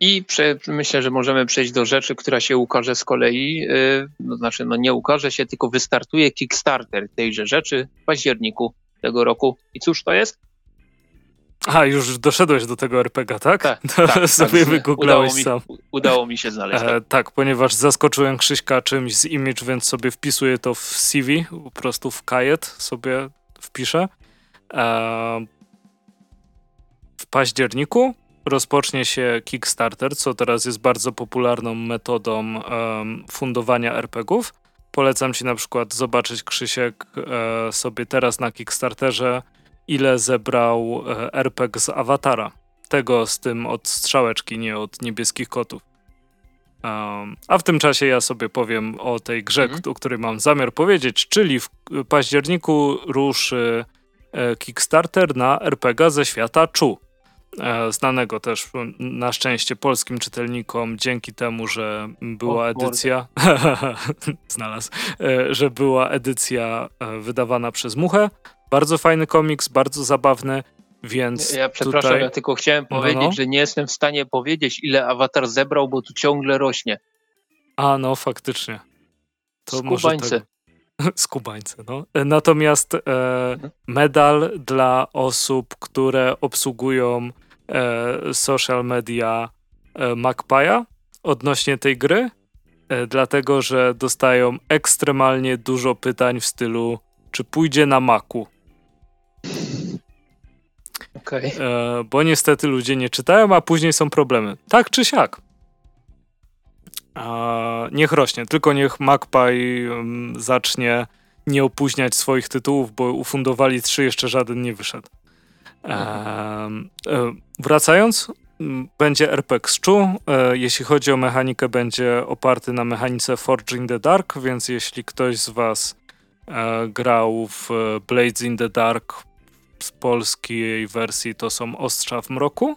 S2: I prze, myślę, że możemy przejść do rzeczy, która się ukaże z kolei. Yy, no, znaczy, no nie ukaże się, tylko wystartuje Kickstarter tejże rzeczy w październiku tego roku. I cóż to jest?
S1: A, już doszedłeś do tego RPG, tak?
S2: Tak,
S1: To
S2: tak,
S1: sobie
S2: tak.
S1: wygooglałeś
S2: udało mi,
S1: sam.
S2: Udało mi się znaleźć.
S1: E,
S2: Tak.
S1: tak, ponieważ zaskoczyłem Krzyśka czymś z image, więc sobie wpisuję to w CV, po prostu w kajet sobie wpiszę. E, w październiku rozpocznie się Kickstarter, co teraz jest bardzo popularną metodą fundowania RPGów. Polecam ci na przykład zobaczyć, Krzysiek, e, sobie teraz na Kickstarterze, ile zebrał e, RPG z Awatara. Tego z tym od strzałeczki, nie od niebieskich kotów. Um, a w tym czasie ja sobie powiem o tej grze,
S2: Mhm.
S1: o której mam zamiar powiedzieć, czyli w październiku ruszy e, Kickstarter na RPG ze świata Chu. E, znanego też na szczęście polskim czytelnikom dzięki temu, że była edycja znalazł, że była edycja wydawana przez Muchę. Bardzo fajny komiks, bardzo zabawny, więc
S2: Ja przepraszam,
S1: tutaj...
S2: ja tylko chciałem
S1: No,
S2: powiedzieć,
S1: no.
S2: że nie jestem w stanie powiedzieć, ile awatar zebrał, bo tu ciągle rośnie.
S1: A, no faktycznie. To
S2: Skubańce.
S1: tego- Skubańce, no. Natomiast e, medal dla osób, które obsługują e, social media e, Magpie'a odnośnie tej gry, e, dlatego że dostają ekstremalnie dużo pytań w stylu, czy pójdzie na Macu.
S2: Okej.
S1: E, bo niestety ludzie nie czytają, a później są problemy. Tak czy siak. A, niech rośnie, tylko niech Magpie um, zacznie nie opóźniać swoich tytułów, bo ufundowali trzy, jeszcze żaden nie wyszedł. Em, e, wracając, m, będzie RPG z. E, jeśli chodzi o mechanikę, będzie oparty na mechanice Forge in the Dark, więc jeśli ktoś z was e, grał w e, Blades in the Dark z polskiej wersji to są Ostrza w mroku,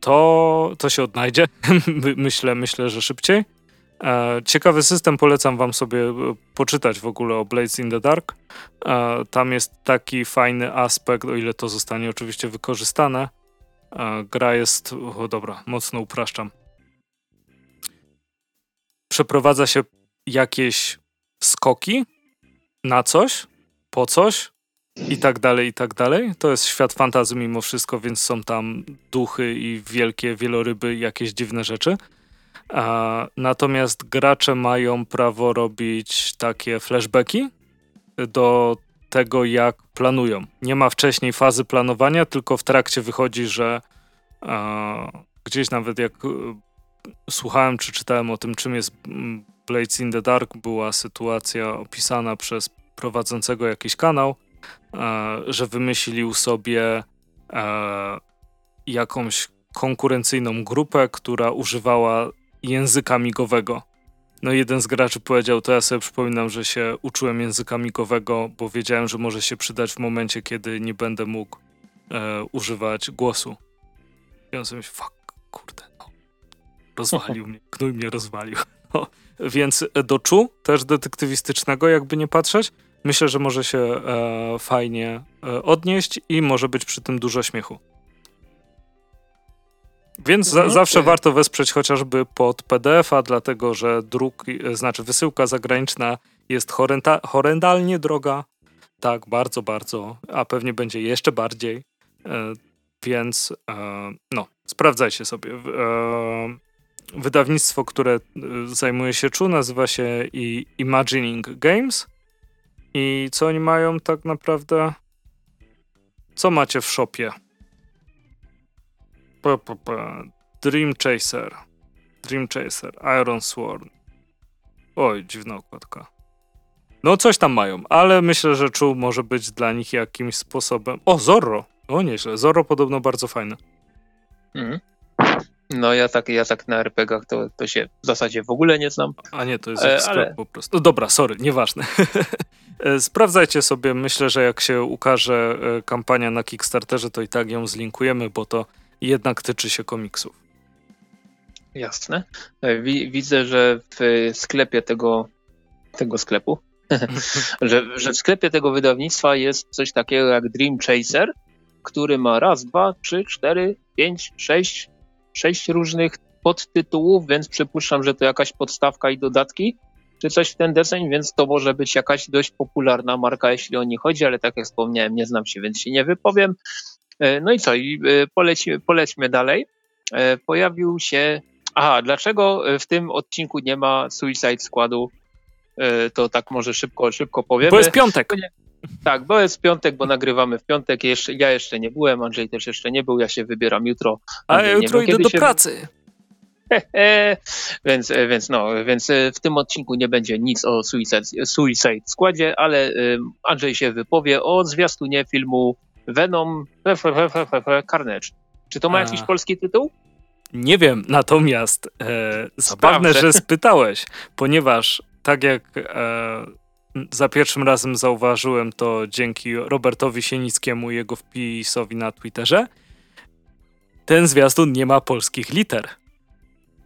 S1: to, to się odnajdzie. My- myślę, myślę, że szybciej. E, Ciekawy system, polecam wam sobie e, poczytać w ogóle o Blades in the Dark. E, Tam jest taki fajny aspekt, o ile to zostanie oczywiście wykorzystane. Gra jest, o dobra, mocno upraszczam. Przeprowadza się jakieś skoki na coś, po coś, i tak dalej, i tak dalej. To jest świat fantazy mimo wszystko, więc są tam duchy i wielkie wieloryby, i jakieś dziwne rzeczy. A, natomiast gracze mają prawo robić takie flashbacki do tego, jak planują. Nie ma wcześniej fazy planowania, tylko w trakcie wychodzi, że a, gdzieś nawet jak e, słuchałem czy czytałem o tym, czym jest Blades in the Dark, była sytuacja opisana przez prowadzącego jakiś kanał, że wymyślił sobie e, jakąś konkurencyjną grupę, która używała języka migowego. No jeden z graczy powiedział, to ja sobie przypominam, że się uczyłem języka migowego, bo wiedziałem, że może się przydać w momencie, kiedy nie będę mógł e, używać głosu. I on sobie myśli, fuck, kurde, no. Rozwalił mnie, gnój mnie rozwalił. Więc do czu, też detektywistycznego, jakby nie patrzeć, myślę, że może się e, fajnie e, odnieść i może być przy tym dużo śmiechu. Więc za,
S2: Mhm,
S1: zawsze warto wesprzeć chociażby pod PDF-a, dlatego że druk, e, znaczy wysyłka zagraniczna jest horrenda, horrendalnie droga. Tak, bardzo, bardzo, a pewnie będzie jeszcze bardziej. E, więc e, no, sprawdzajcie sobie. E, wydawnictwo, które zajmuje się czu, nazywa się i Imagining Games. I co oni mają tak naprawdę? Co macie w shopie? P, p, p. Dream Chaser. Dream Chaser. Iron Sworn. Oj, dziwna okładka. No, coś tam mają, ale myślę, że czu może być dla nich jakimś sposobem. O, Zorro! O, nieźle. Zorro podobno bardzo fajne.
S2: Mhm. No ja tak, ja tak na RPG-ach to, to się w zasadzie w ogóle nie znam.
S1: A nie, to jest
S2: E, ale-
S1: po prostu. No dobra, sorry, nieważne. E, Sprawdzajcie sobie, myślę, że jak się ukaże e, kampania na Kickstarterze, to i tak ją zlinkujemy, bo to jednak tyczy się komiksów.
S2: Jasne. E, Wi- widzę, że w sklepie tego, tego sklepu, że, że w sklepie tego wydawnictwa jest coś takiego jak Dream Chaser, który ma raz, dwa, trzy, cztery, pięć, sześć, sześć różnych podtytułów, więc przypuszczam, że to jakaś podstawka i dodatki, czy coś w ten deseń, więc to może być jakaś dość popularna marka, jeśli o nie chodzi, ale tak jak wspomniałem, nie znam się, więc się nie wypowiem. E, no i co, i e, poleci, polećmy dalej. E, pojawił się. Aha, dlaczego w tym odcinku nie ma Suicide Squadu? To tak może szybko, szybko powiemy.
S1: Bo jest piątek.
S2: Tak, bo jest piątek, bo nagrywamy w piątek. Jeszcze, ja jeszcze nie byłem, Andrzej też jeszcze nie był, ja się wybieram jutro.
S1: A ja jutro idę do pracy.
S2: więc, więc no, więc w tym odcinku nie będzie nic o Suicide, Suicide Squadzie, ale Andrzej się wypowie o zwiastunie filmu Venom Carnage. Czy to ma jakiś polski tytuł?
S1: Nie wiem, natomiast e, zabawne, że spytałeś, ponieważ tak jak e, za pierwszym razem zauważyłem to dzięki Robertowi Sienickiemu i jego wpisowi na Twitterze, ten zwiastun nie ma polskich liter.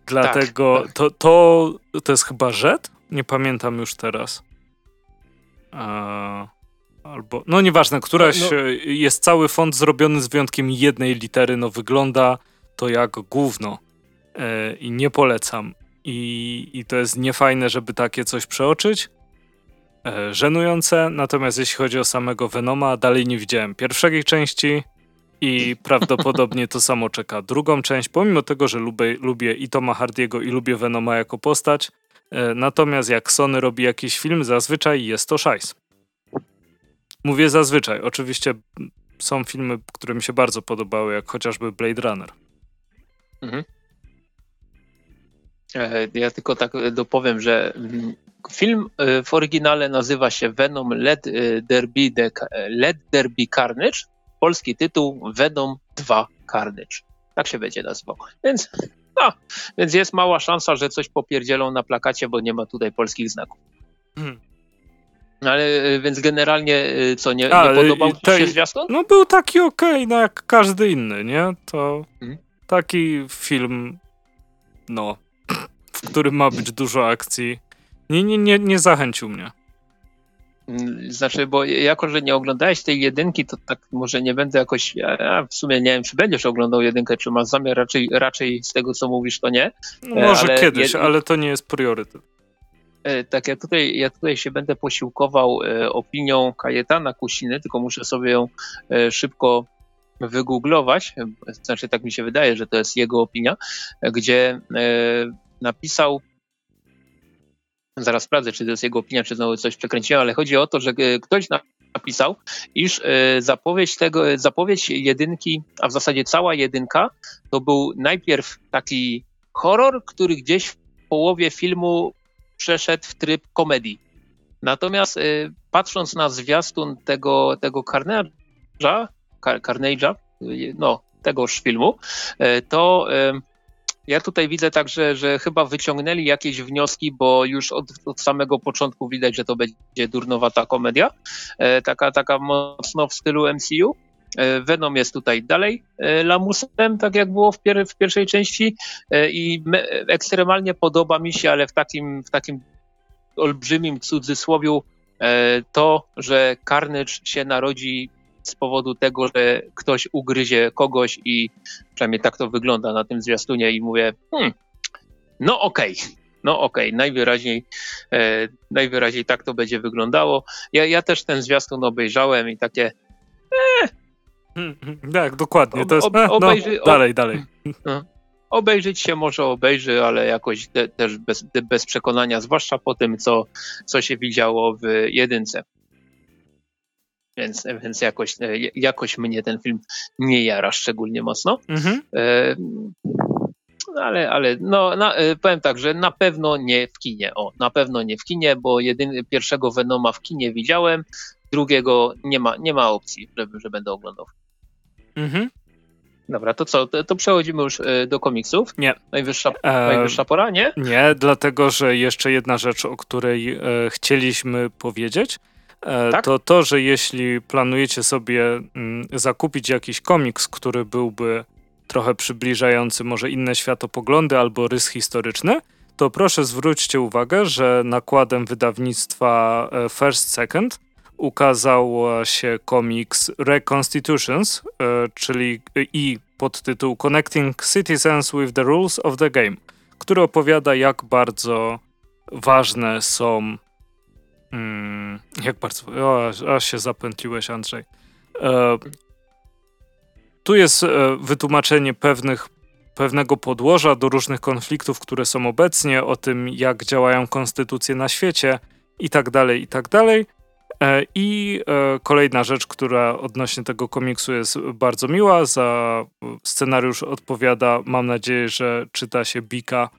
S1: Dlatego tak, tak. To, to, to jest chyba Rzet? Nie pamiętam już teraz. E, Albo, no nieważne, któraś, no, no. jest cały font zrobiony z wyjątkiem jednej litery, no wygląda to jak gówno e, i nie polecam. I, I to jest niefajne, żeby takie coś przeoczyć. E, żenujące, natomiast jeśli chodzi o samego Venoma, dalej nie widziałem pierwszej części i prawdopodobnie to samo czeka drugą część, pomimo tego, że lubię, lubię i Toma Hardiego i lubię Venoma jako postać. E, natomiast jak Sony robi jakiś film, zazwyczaj jest to szajs. Mówię zazwyczaj. Oczywiście są filmy, które mi się bardzo podobały, jak chociażby Blade Runner. Mhm.
S2: E, ja tylko tak dopowiem, że mm, film e, w oryginale nazywa się Venom Let e, There Be, the, Let There Be Carnage. Polski tytuł Venom 2 Carnage. Tak się będzie nazywał. Więc, no, więc jest mała szansa, że coś popierdzielą na plakacie, bo nie ma tutaj polskich znaków. Hmm. Ale y, więc generalnie y, co, nie, A, nie podobał ci się zwiastun?
S1: No był taki okej, okay, no jak każdy inny, nie? To hmm? taki film, no, w którym ma być dużo akcji. Nie, nie, nie, nie zachęcił mnie.
S2: Znaczy, bo jako, że nie oglądałeś tej jedynki, to tak może nie będę jakoś, ja w sumie nie wiem, czy będziesz oglądał jedynkę, czy masz zamiar, raczej, raczej z tego, co mówisz, to nie.
S1: No może ale kiedyś, jed... ale to nie jest priorytet.
S2: E, tak, ja tutaj, ja tutaj się będę posiłkował e, opinią Kajetana Kusiny, tylko muszę sobie ją e, szybko wygooglować, znaczy tak mi się wydaje, że to jest jego opinia, gdzie napisał, zaraz sprawdzę, czy to jest jego opinia, czy znowu coś przekręciłem, ale chodzi o to, że ktoś napisał, iż zapowiedź tego, zapowiedź jedynki, a w zasadzie cała jedynka, to był najpierw taki horror, który gdzieś w połowie filmu przeszedł w tryb komedii. Natomiast patrząc na zwiastun tego, tego Carnage'a, Carnage'a, no, tegoż filmu, to ja tutaj widzę także, że chyba wyciągnęli jakieś wnioski, bo już od, od, samego początku widać, że to będzie durnowata komedia, y, taka, taka mocno w stylu MCU. E, Venom jest tutaj dalej e, lamusem, tak jak było w, pier w pierwszej części e, i ekstremalnie podoba mi się, ale w takim, w takim olbrzymim cudzysłowiu to, że Carnage się narodzi z powodu tego, że ktoś ugryzie kogoś i przynajmniej tak to wygląda na tym zwiastunie i mówię, hmm, no okej, okay. No okej, okay, najwyraźniej, e, najwyraźniej tak to będzie wyglądało. Ja, ja też ten zwiastun obejrzałem i takie, e,
S1: tak, dokładnie. To jest, ob, ob, obejrzy, no, dalej, dalej.
S2: No. Obejrzeć się może obejrzy, ale jakoś te, też bez, bez przekonania, zwłaszcza po tym, co, co się widziało w jedynce. Więc, więc jakoś, jakoś mnie ten film nie jara szczególnie mocno. Mhm. E, ale, ale no, na, e, powiem tak, że na pewno nie w kinie. O, na pewno nie w kinie, bo jedyny, pierwszego Venoma w kinie widziałem, drugiego nie ma, nie ma opcji, żeby, że będę oglądał. Mhm. Dobra, to co? To, to przechodzimy już e, do komiksów?
S1: Nie.
S2: Najwyższa, e, najwyższa pora, nie?
S1: Nie, dlatego że jeszcze jedna rzecz, o której e, chcieliśmy powiedzieć, e, tak? to to, że jeśli planujecie sobie mm, zakupić jakiś komiks, który byłby trochę przybliżający może inne światopoglądy albo rys historyczny, to proszę zwróćcie uwagę, że nakładem wydawnictwa e, First Second ukazał się komiks Reconstitutions, czyli i podtytuł Connecting Citizens with the Rules of the Game, który opowiada jak bardzo ważne są mm, jak bardzo o, aż się zapętliłeś Andrzej e, tu jest e, wytłumaczenie pewnych pewnego podłoża do różnych konfliktów, które są obecnie, o tym, jak działają konstytucje na świecie i tak dalej, i tak dalej. E, I e, kolejna rzecz, która odnośnie tego komiksu jest bardzo miła, za scenariusz odpowiada, mam nadzieję, że czyta się Bika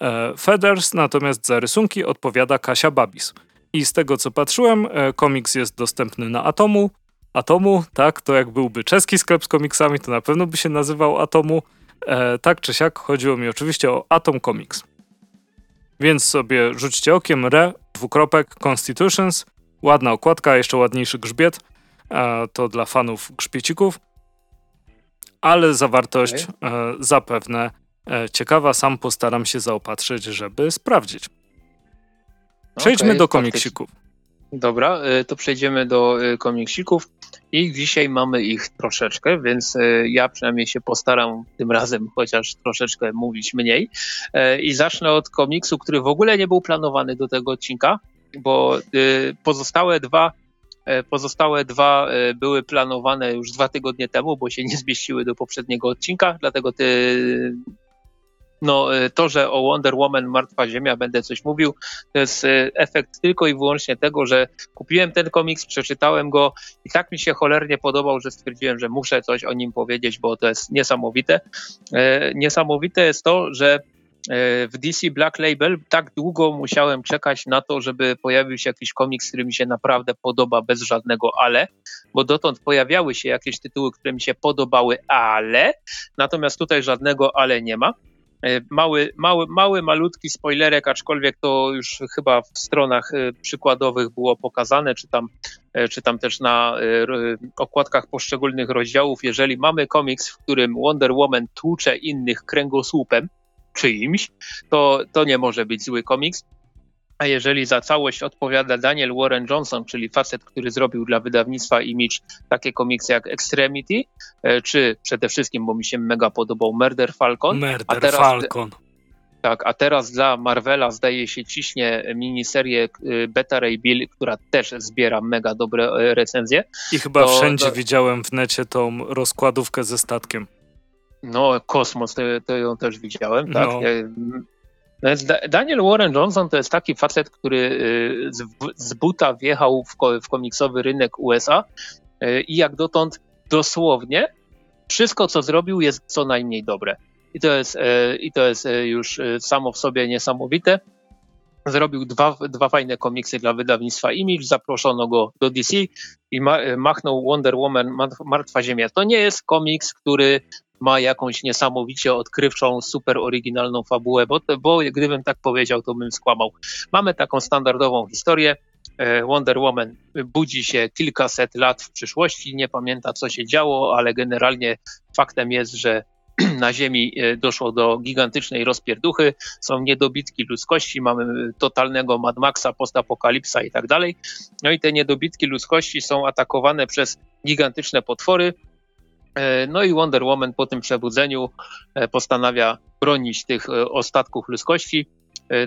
S1: e, Feathers, natomiast za rysunki odpowiada Kasia Babis. I z tego co patrzyłem, komiks jest dostępny na Atomu. Atomu, tak, to jak byłby czeski sklep z komiksami, to na pewno by się nazywał Atomu. E, tak czy siak, chodziło mi oczywiście o Atom Comics. Więc sobie rzućcie okiem re, dwukropek, Constitutions, ładna okładka, jeszcze ładniejszy grzbiet, e, to dla fanów grzbiecików, ale zawartość e, zapewne e, ciekawa, sam postaram się zaopatrzyć, żeby sprawdzić. Przejdźmy okay, do komiksików.
S2: Dobra, e, to przejdziemy do e, komiksików. I dzisiaj mamy ich troszeczkę, więc e, ja przynajmniej się postaram tym razem chociaż troszeczkę mówić mniej. E, I zacznę od komiksu, który w ogóle nie był planowany do tego odcinka, bo e, pozostałe dwa Pozostałe dwa były planowane już dwa tygodnie temu, bo się nie zmieściły do poprzedniego odcinka, dlatego ty no, e, to, że o Wonder Woman Martwa Ziemia będę coś mówił, to jest e, efekt tylko i wyłącznie tego, że kupiłem ten komiks, przeczytałem go i tak mi się cholernie podobał, że stwierdziłem, że muszę coś o nim powiedzieć, bo to jest niesamowite. E, niesamowite jest to, że w DC Black Label tak długo musiałem czekać na to, żeby pojawił się jakiś komiks, który mi się naprawdę podoba bez żadnego ale, bo dotąd pojawiały się jakieś tytuły, które mi się podobały, ale natomiast tutaj żadnego ale nie ma. E, mały, mały, mały, malutki spoilerek, aczkolwiek to już chyba w stronach e, przykładowych było pokazane, czy tam, e, czy tam też na okładkach poszczególnych rozdziałów. Jeżeli mamy komiks, w którym Wonder Woman tłucze innych kręgosłupem czyimś, to, to nie może być zły komiks. A jeżeli za całość odpowiada Daniel Warren Johnson, czyli facet, który zrobił dla wydawnictwa Image takie komiksy jak Extremity, e, czy przede wszystkim, bo mi się mega podobał Murder Falcon.
S1: Murder teraz, Falcon.
S2: Tak, a teraz dla Marvela zdaje się ciśnie miniserię e, Beta Ray Bill, która też zbiera mega dobre e, recenzje.
S1: I chyba to, wszędzie to... widziałem w necie tą rozkładówkę ze statkiem.
S2: No, kosmos, to, to ją też widziałem, tak. No. Daniel Warren Johnson to jest taki facet, który y, z, buta wjechał w, komiksowy rynek USA y, i jak dotąd dosłownie wszystko, co zrobił, jest co najmniej dobre. I to jest, y, i to jest już samo w sobie niesamowite. Zrobił dwa, dwa fajne komiksy dla wydawnictwa Image, zaproszono go do DC i machnął Wonder Woman Martwa Ziemia. To nie jest komiks, który ma jakąś niesamowicie odkrywczą, super oryginalną fabułę, bo, bo gdybym tak powiedział, to bym skłamał. Mamy taką standardową historię. E, Wonder Woman budzi się kilkaset lat w przyszłości, nie pamięta co się działo, ale generalnie faktem jest, że na Ziemi e, doszło do gigantycznej rozpierduchy, są niedobitki ludzkości, mamy totalnego Mad Maxa, postapokalipsa i tak dalej. No i te niedobitki ludzkości są atakowane przez gigantyczne potwory, no i Wonder Woman po tym przebudzeniu e, postanawia bronić tych e, ostatków ludzkości.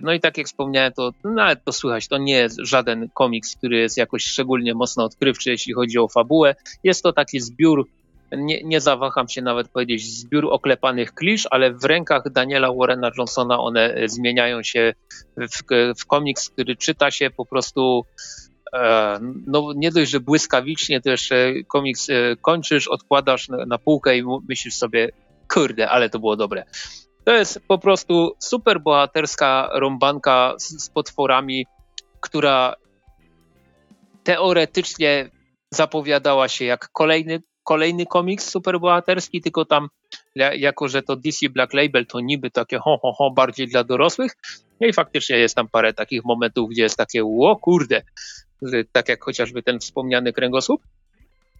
S2: No i tak jak wspomniałem, to nawet to słychać, to nie jest żaden komiks, który jest jakoś szczególnie mocno odkrywczy, jeśli chodzi o fabułę. Jest to taki zbiór, nie, nie zawaham się nawet powiedzieć, zbiór oklepanych klisz, ale w rękach Daniela Warrena Johnsona one zmieniają się w, w komiks, który czyta się po prostu E, no nie dość, że błyskawicznie, to jeszcze komiks e, kończysz, odkładasz na półkę i myślisz sobie, kurde, ale to było dobre. To jest po prostu super bohaterska rąbanka z, z potworami, która teoretycznie zapowiadała się jak kolejny, kolejny komiks superbohaterski, tylko tam jako, że to DC Black Label to niby takie ho, ho, ho, bardziej dla dorosłych. No i faktycznie jest tam parę takich momentów, gdzie jest takie, o kurde, tak jak chociażby ten wspomniany kręgosłup.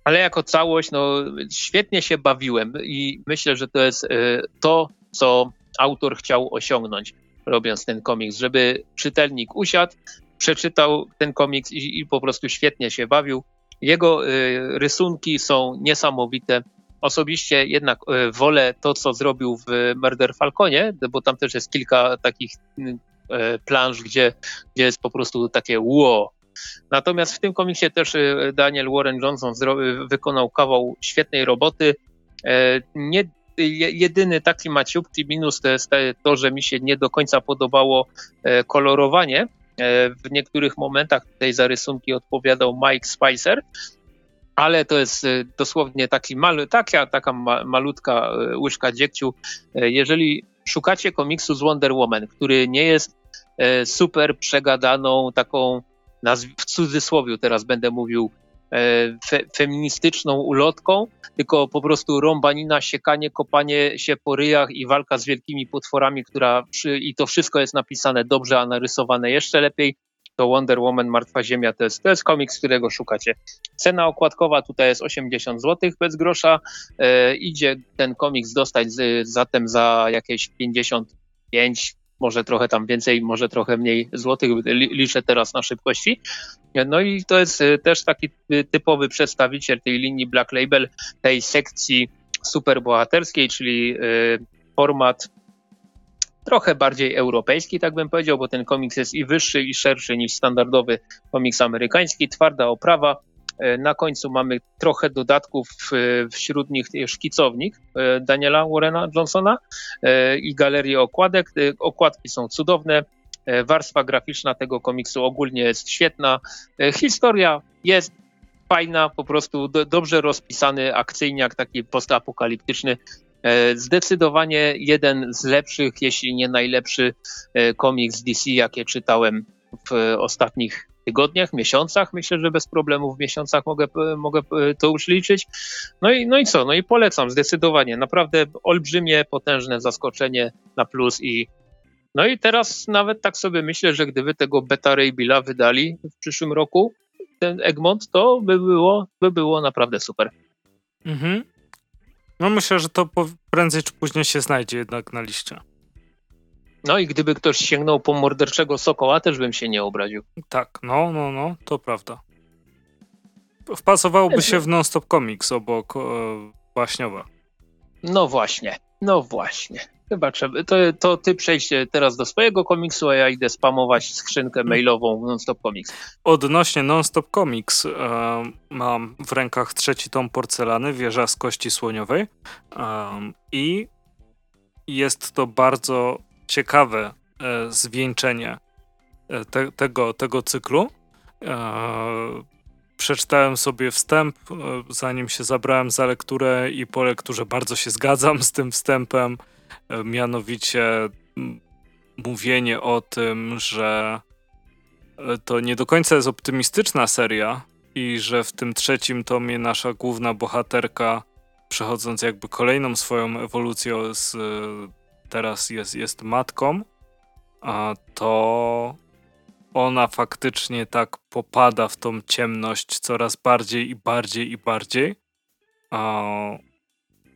S2: Ale jako całość, no, świetnie się bawiłem i myślę, że to jest e, to, co autor chciał osiągnąć, robiąc ten komiks, żeby czytelnik usiadł przeczytał ten komiks i, i po prostu świetnie się bawił. Jego y, rysunki są niesamowite. Osobiście jednak y, wolę to, co zrobił w Murder Falconie, bo tam też jest kilka takich y, planż, gdzie, gdzie jest po prostu takie ło. Natomiast w tym komiksie też Daniel Warren Johnson wykonał kawał świetnej roboty. Nie, jedyny taki maciupki minus to jest to, że mi się nie do końca podobało kolorowanie, E, w niektórych momentach tej zarysunki odpowiadał Mike Spicer, ale to jest e, dosłownie taki taka, taka malutka e, łyżka dziegciu. Jeżeli szukacie komiksu z Wonder Woman, który nie jest super przegadaną, taką w cudzysłowie teraz będę mówił, fe, feministyczną ulotką, tylko po prostu rąbanina, siekanie, kopanie się po ryjach i walka z wielkimi potworami, która przy, i to wszystko jest napisane dobrze, a narysowane jeszcze lepiej. To Wonder Woman Martwa Ziemia to jest, to jest komiks, którego szukacie. Cena okładkowa tutaj jest 80 zł bez grosza. E, idzie ten komiks dostać z, zatem za jakieś 55 może trochę tam więcej, może trochę mniej złotych, liczę teraz na szybkości. No i to jest y, też taki typowy przedstawiciel tej linii Black Label, tej sekcji superbohaterskiej, czyli y, format trochę bardziej europejski, tak bym powiedział, bo ten komiks jest i wyższy, i szerszy niż standardowy komiks amerykański, twarda oprawa, na końcu mamy trochę dodatków, e, wśród nich szkicownik e, Daniela Warrena Johnsona i galerię okładek. Okładki są cudowne. Warstwa graficzna tego komiksu ogólnie jest świetna. Historia jest fajna, po prostu do, dobrze rozpisany akcyjniak, taki postapokaliptyczny. Zdecydowanie jeden z lepszych, jeśli nie najlepszy komiks DC, jakie czytałem w ostatnich tygodniach, miesiącach. Myślę, że bez problemu w miesiącach mogę, mogę to już liczyć. No i, no i co? No i polecam zdecydowanie. Naprawdę olbrzymie, potężne zaskoczenie na plus i no i teraz nawet tak sobie myślę, że gdyby tego Beta Ray Billa wydali w przyszłym roku, ten Egmont, to by było, by było naprawdę super. Mhm.
S1: No myślę, że to prędzej czy później się znajdzie jednak na liście.
S2: No i gdyby ktoś sięgnął po morderczego sokoła, też bym się nie obraził.
S1: Tak, no, no, no, to prawda. Wpasowałoby się w non-stop comics obok e, Baśniowa.
S2: No właśnie, no właśnie. Chyba trzeba. To, to ty przejdź teraz do swojego komiksu, a ja idę spamować skrzynkę mailową non-stop comics.
S1: Odnośnie non-stop comics e, mam w rękach trzeci tom porcelany, wieża z kości słoniowej e, i jest to bardzo ciekawe e, zwieńczenie e, te, tego, tego cyklu. E, przeczytałem sobie wstęp, zanim się zabrałem za lekturę i po lekturze bardzo się zgadzam z tym wstępem. Mianowicie mówienie o tym, że to nie do końca jest optymistyczna seria i że w tym trzecim tomie nasza główna bohaterka, przechodząc jakby kolejną swoją ewolucję z teraz jest, jest matką, to ona faktycznie tak popada w tą ciemność coraz bardziej i bardziej i bardziej.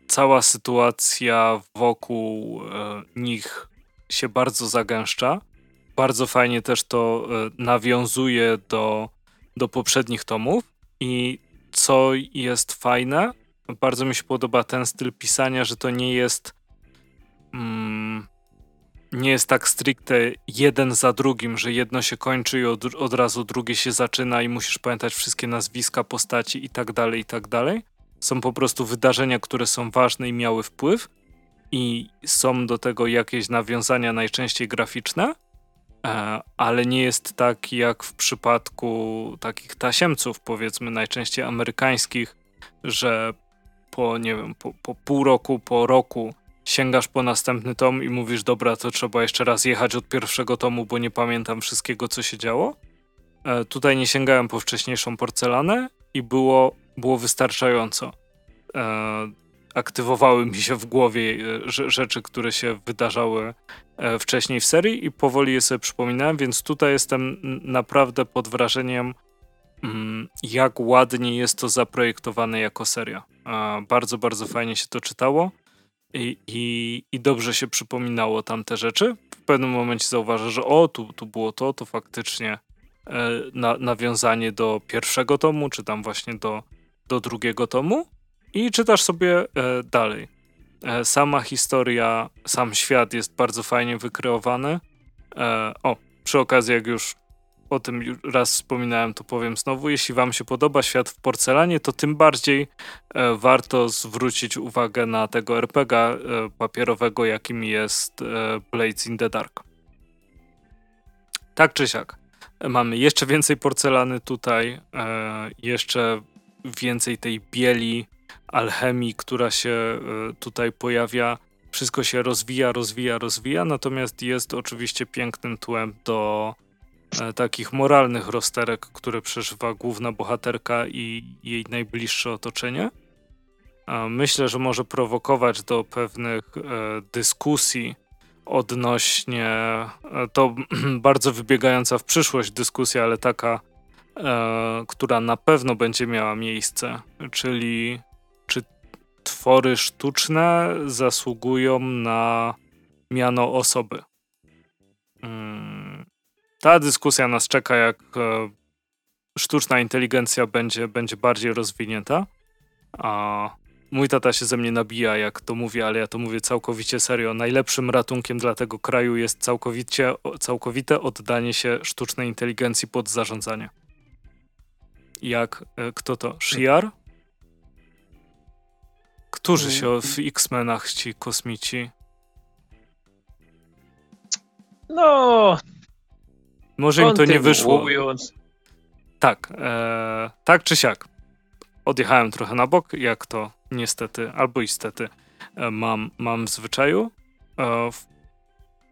S1: Cała sytuacja wokół e, nich się bardzo zagęszcza. Bardzo fajnie też to e, nawiązuje do, do poprzednich tomów. I co jest fajne, bardzo mi się podoba ten styl pisania, że to nie jest mm, nie jest tak stricte jeden za drugim, że jedno się kończy i od, od razu drugie się zaczyna i musisz pamiętać wszystkie nazwiska, postaci i tak dalej, i tak dalej. Są po prostu wydarzenia, które są ważne i miały wpływ i są do tego jakieś nawiązania najczęściej graficzne, e, ale nie jest tak jak w przypadku takich tasiemców, powiedzmy najczęściej amerykańskich, że po, nie wiem, po, po pół roku, po roku sięgasz po następny tom i mówisz, dobra, to trzeba jeszcze raz jechać od pierwszego tomu, bo nie pamiętam wszystkiego, co się działo. E, tutaj nie sięgałem po wcześniejszą porcelanę i było, było wystarczająco. E, aktywowały mi się w głowie e, rzeczy, które się wydarzały e, wcześniej w serii i powoli je sobie przypominałem, więc tutaj jestem naprawdę pod wrażeniem, mm, jak ładnie jest to zaprojektowane jako seria. E, bardzo, bardzo fajnie się to czytało i, i, i dobrze się przypominało tamte rzeczy. W pewnym momencie zauważa, że o, tu, tu było to, to faktycznie na, nawiązanie do pierwszego tomu, czy tam właśnie do, do drugiego tomu i czytasz sobie dalej. Sama historia, sam świat jest bardzo fajnie wykreowany. O, przy okazji, jak już o tym raz wspominałem, to powiem znowu. Jeśli Wam się podoba świat w porcelanie, to tym bardziej e, warto zwrócić uwagę na tego RPG e, papierowego, jakim jest e, Blades in the Dark. Tak czy siak. Mamy jeszcze więcej porcelany tutaj, e, jeszcze więcej tej bieli, alchemii, która się e, tutaj pojawia. Wszystko się rozwija, rozwija, rozwija, natomiast jest oczywiście pięknym tłem do takich moralnych rozterek, które przeżywa główna bohaterka i jej najbliższe otoczenie. Myślę, że może prowokować do pewnych e, dyskusji odnośnie, e, to bardzo wybiegająca w przyszłość dyskusja, ale taka, która na pewno będzie miała miejsce, czyli czy twory sztuczne zasługują na miano osoby. Mm, ta dyskusja nas czeka, jak e, sztuczna inteligencja będzie, będzie bardziej rozwinięta. A mój tata się ze mnie nabija, jak to mówię, ale ja to mówię całkowicie serio. Najlepszym ratunkiem dla tego kraju jest całkowicie, całkowite oddanie się sztucznej inteligencji pod zarządzanie. Jak, e, kto to? Shiar? Którzy się w X-Menach ci kosmici?
S2: No,
S1: może im to nie wyszło. Tak, e, tak czy siak. Odjechałem trochę na bok, jak to niestety, albo istety e, mam, mam w zwyczaju. E,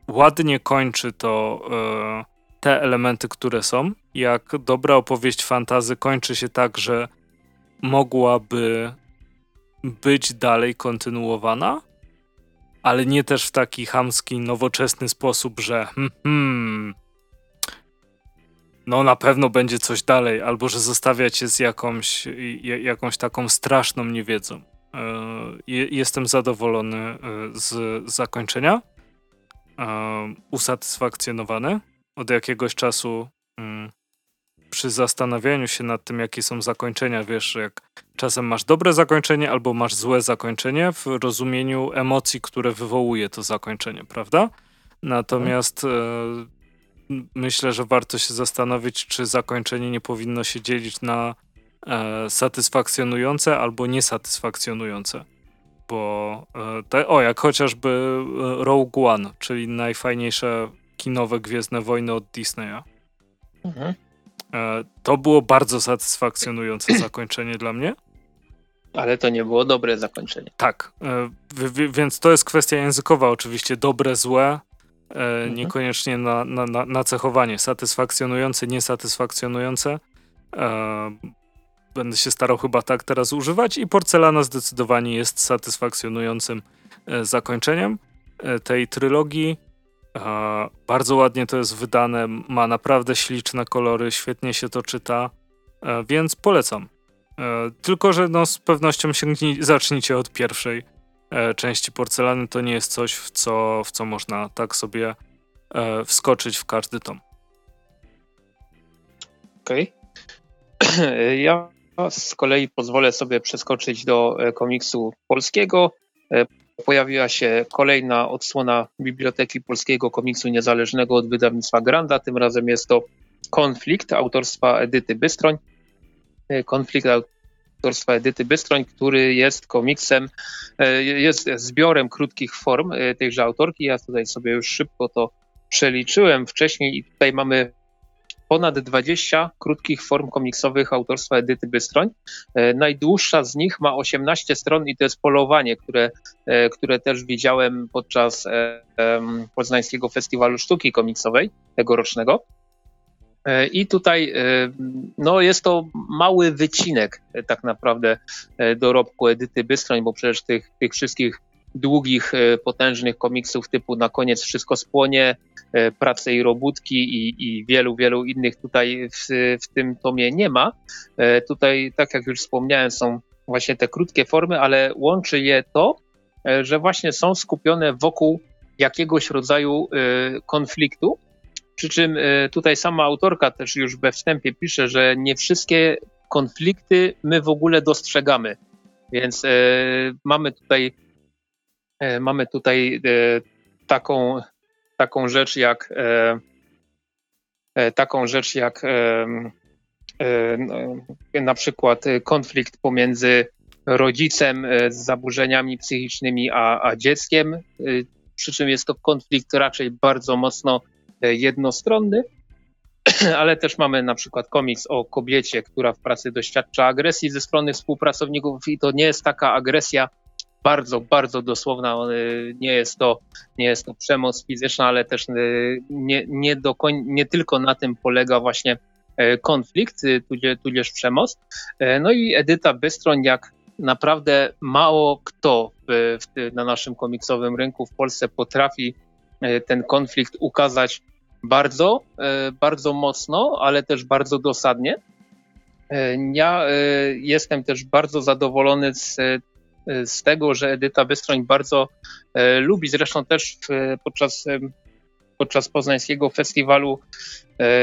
S1: ładnie kończy to e, te elementy, które są. Jak dobra opowieść fantazy kończy się tak, że mogłaby być dalej kontynuowana, ale nie też w taki chamski, nowoczesny sposób, że hmm, hmm no na pewno będzie coś dalej, albo że zostawia cię z jakąś, jakąś taką straszną niewiedzą. E, jestem zadowolony e, z zakończenia, e, usatysfakcjonowany. Od jakiegoś czasu mm, przy zastanawianiu się nad tym, jakie są zakończenia, wiesz, jak czasem masz dobre zakończenie albo masz złe zakończenie w rozumieniu emocji, które wywołuje to zakończenie, prawda? Natomiast myślę, że warto się zastanowić, czy zakończenie nie powinno się dzielić na e, satysfakcjonujące albo niesatysfakcjonujące. Bo e, te, o, jak chociażby e, Rogue One, czyli najfajniejsze kinowe Gwiezdne Wojny od Disneya. Mhm. E, to było bardzo satysfakcjonujące zakończenie dla mnie.
S2: Ale to nie było dobre zakończenie.
S1: Tak, e, więc to jest kwestia językowa oczywiście, dobre, złe, mhm. niekoniecznie na, na, na, na cechowanie. Satysfakcjonujące, niesatysfakcjonujące. E, będę się starał chyba tak teraz używać i porcelana zdecydowanie jest satysfakcjonującym e, zakończeniem e, tej trylogii. E, bardzo ładnie to jest wydane, ma naprawdę śliczne kolory, świetnie się to czyta, e, więc polecam. Tylko, że no, z pewnością sięgnij, zacznijcie od pierwszej e, części porcelany to nie jest coś, w co, w co można tak sobie e, wskoczyć w każdy tom.
S2: Okej. Okay. Ja z kolei pozwolę sobie przeskoczyć do e, komiksu polskiego. E, pojawiła się kolejna odsłona Biblioteki Polskiego Komiksu Niezależnego od wydawnictwa Granda. Tym razem jest to Konflikt autorstwa Edyty Bystroń. E, konflikt autorstwa Edyty Bystroń, który jest komiksem, e, jest zbiorem krótkich form e, tejże autorki. Ja tutaj sobie już szybko to przeliczyłem wcześniej i tutaj mamy ponad 20 krótkich form komiksowych autorstwa Edyty Bystroń. E, najdłuższa z nich ma 18 stron i to jest Polowanie, które, które też widziałem podczas Poznańskiego Festiwalu Sztuki Komiksowej tegorocznego. E, I tutaj e, no, jest to mały wycinek e, tak naprawdę dorobku Edyty Bystroń, bo przecież tych, tych wszystkich długich, potężnych komiksów typu na koniec wszystko spłonie, prace i robótki i, i wielu, wielu innych tutaj w, w tym tomie nie ma. Tutaj, tak jak już wspomniałem, są właśnie te krótkie formy, ale łączy je to, że właśnie są skupione wokół jakiegoś rodzaju konfliktu, Przy czym tutaj sama autorka też już we wstępie pisze, że nie wszystkie konflikty my w ogóle dostrzegamy. Więc mamy tutaj mamy tutaj taką, taką rzecz jak taką rzecz jak no, na przykład konflikt pomiędzy rodzicem z zaburzeniami psychicznymi a, a dzieckiem, przy czym jest to konflikt raczej bardzo mocno jednostronny, ale też mamy na przykład komiks o kobiecie, która w pracy doświadcza agresji ze strony współpracowników i to nie jest taka agresja bardzo, bardzo dosłowna. Nie jest to, nie jest to przemoc fizyczna, ale też nie, nie, do koń, nie tylko na tym polega właśnie konflikt, tudzież, tudzież przemoc. No i Edyta Bystroń, jak naprawdę mało kto w, w, na naszym komiksowym rynku w Polsce potrafi ten konflikt ukazać bardzo, e, bardzo mocno, ale też bardzo dosadnie. E, ja e, jestem też bardzo zadowolony z, z tego, że Edyta Wystroń bardzo lubi, zresztą też podczas, podczas poznańskiego festiwalu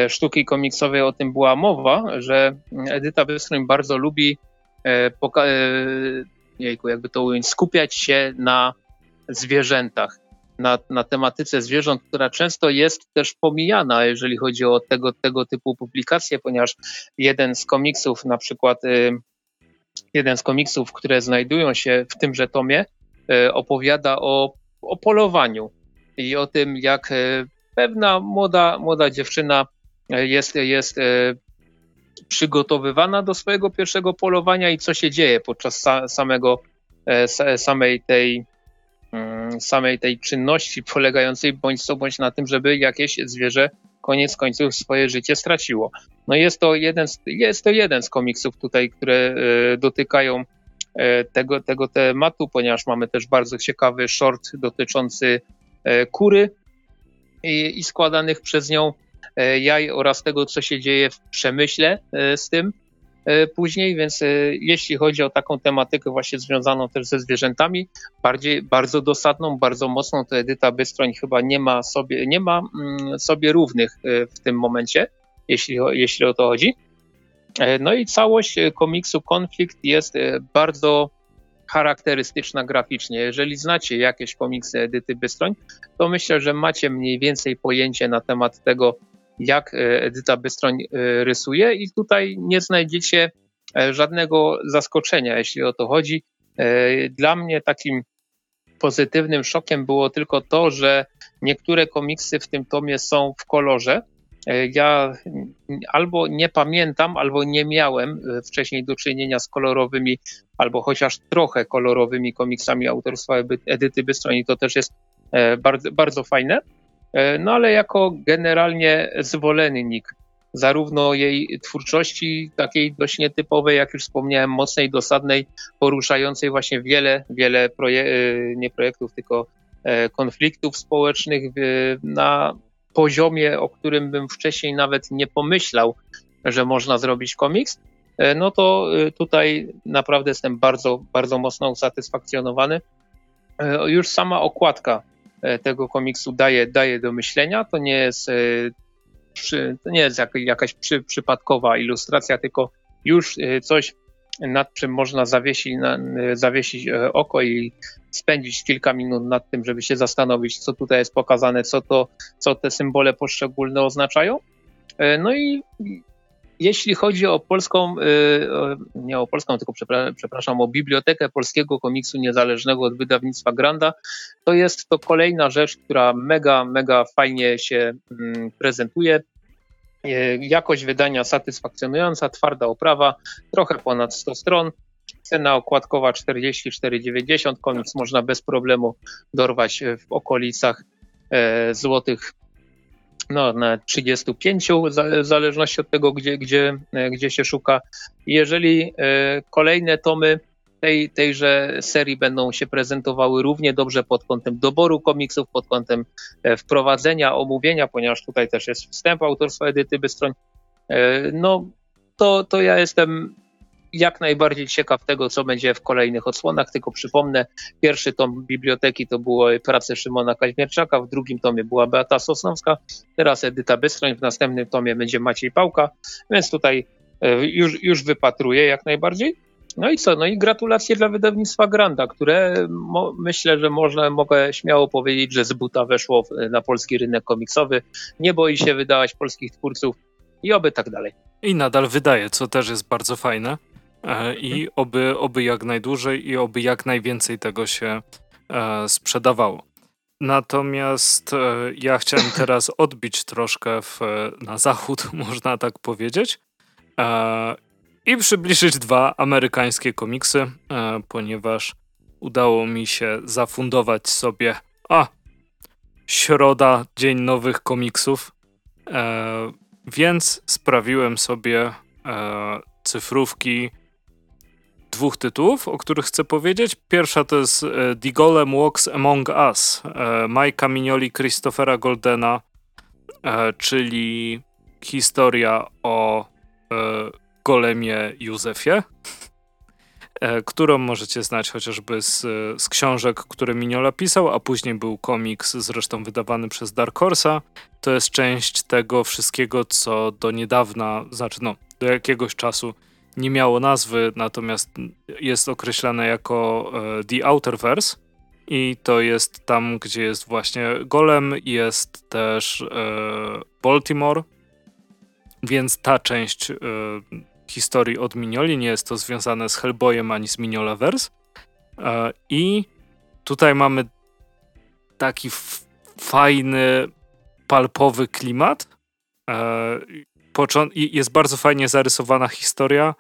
S2: sztuki komiksowej o tym była mowa, że Edyta Wystroń bardzo lubi jejku, jakby to ująć, skupiać się na zwierzętach na, na tematyce zwierząt, która często jest też pomijana, jeżeli chodzi o tego, tego typu publikacje, ponieważ jeden z komiksów, na przykład y, jeden z komiksów, które znajdują się w tymże tomie, y, opowiada o, o polowaniu i o tym, jak y, pewna młoda, młoda dziewczyna jest, jest przygotowywana do swojego pierwszego polowania i co się dzieje podczas samego, samej tej samej tej czynności polegającej bądź co bądź na tym, żeby jakieś zwierzę koniec końców swoje życie straciło. No jest to jeden z, jest to jeden z komiksów tutaj, które e, dotykają e, tego, tego tematu, ponieważ mamy też bardzo ciekawy short dotyczący e, kury i, i składanych przez nią jaj oraz tego, co się dzieje w przemyśle z tym. E, później, więc e, jeśli chodzi o taką tematykę właśnie związaną też ze zwierzętami, bardziej, bardzo dosadną, bardzo mocną, to Edyta Bystroń chyba nie ma sobie, nie ma mm, sobie równych e, w tym momencie, jeśli, jeśli o to chodzi. No i całość komiksu Konflikt jest bardzo charakterystyczna graficznie. Jeżeli znacie jakieś komiksy Edyty Bystroń, to myślę, że macie mniej więcej pojęcie na temat tego, jak e, Edyta Bystroń e, rysuje i tutaj nie znajdziecie e, żadnego zaskoczenia, jeśli o to chodzi. Dla mnie takim pozytywnym szokiem było tylko to, że niektóre komiksy w tym tomie są w kolorze. Ja albo nie pamiętam, albo nie miałem wcześniej do czynienia z kolorowymi, albo chociaż trochę kolorowymi komiksami autorstwa Edyty Bystroń i to też jest bardzo, bardzo fajne. E, no ale jako generalnie zwolennik zarówno jej twórczości takiej dość nietypowej, jak już wspomniałem, mocnej, dosadnej, poruszającej właśnie wiele, wiele proje e, nie projektów, tylko e, konfliktów społecznych na poziomie, o którym bym wcześniej nawet nie pomyślał, że można zrobić komiks, no to tutaj naprawdę jestem bardzo, bardzo mocno usatysfakcjonowany. Już sama okładka tego komiksu daje, daje do myślenia. To nie jest, e, przy, to nie jest jak, jakaś przy, przypadkowa ilustracja, tylko już e, coś, nad czym można zawiesić, na, zawiesić oko i spędzić kilka minut nad tym, żeby się zastanowić, co tutaj jest pokazane, co, to, co te symbole poszczególne oznaczają. No i jeśli chodzi o polską, y, nie o polską, tylko przepraszam, o Bibliotekę Polskiego Komiksu Niezależnego od wydawnictwa Granda, to jest to kolejna rzecz, która mega, mega fajnie się mm, prezentuje. Y, jakość wydania satysfakcjonująca, twarda oprawa, trochę ponad 100 stron. Cena okładkowa 44,90. Komiks można bez problemu dorwać w okolicach e, złotych no, na 35, w zależności od tego, gdzie, gdzie, gdzie się szuka. Jeżeli e, kolejne tomy tej, tejże serii będą się prezentowały równie dobrze pod kątem doboru komiksów, pod kątem e, wprowadzenia, omówienia, ponieważ tutaj też jest wstęp autorstwa Edyty Bystroń, e, no to, to ja jestem jak najbardziej ciekaw tego, co będzie w kolejnych odsłonach. Tylko przypomnę, pierwszy tom biblioteki to były prace Szymona Kaźmierczaka, w drugim tomie była Beata Sosnowska, teraz Edyta Bystroń, w następnym tomie będzie Maciej Pałka, więc tutaj e, już, już wypatruję jak najbardziej. No i co? No i gratulacje dla wydawnictwa Granda, które mo, myślę, że można, mogę śmiało powiedzieć, że z buta weszło na polski rynek komiksowy. Nie boi się wydawać polskich twórców i oby tak dalej.
S1: I nadal wydaje, co też jest bardzo fajne. E, I mhm. oby, oby jak najdłużej i oby jak najwięcej tego się e, sprzedawało. Natomiast e, ja chciałem teraz odbić troszkę w, na zachód, można tak powiedzieć, i przybliżyć dwa amerykańskie komiksy, ponieważ udało mi się zafundować sobie a środa, dzień nowych komiksów, więc sprawiłem sobie cyfrówki dwóch tytułów, o których chcę powiedzieć. Pierwsza to jest e, The Golem Walks Among Us e, Majka Mignoli, Christophera Goldena, e, czyli historia o golemie Józefie, którą możecie znać chociażby z, z książek, które Mignola pisał, a później był komiks zresztą wydawany przez Dark Horse'a. To jest część tego wszystkiego, co do niedawna, znaczy no, do jakiegoś czasu nie miało nazwy, natomiast jest określane jako e, The Outerverse. I to jest tam, gdzie jest właśnie Golem, jest też e, Baltimore, więc ta część e, historii od Mignoli nie jest to związane z Hellboyem ani z Mignolaverse. E, I tutaj mamy taki fajny, palpowy klimat. E, jest bardzo fajnie zarysowana historia,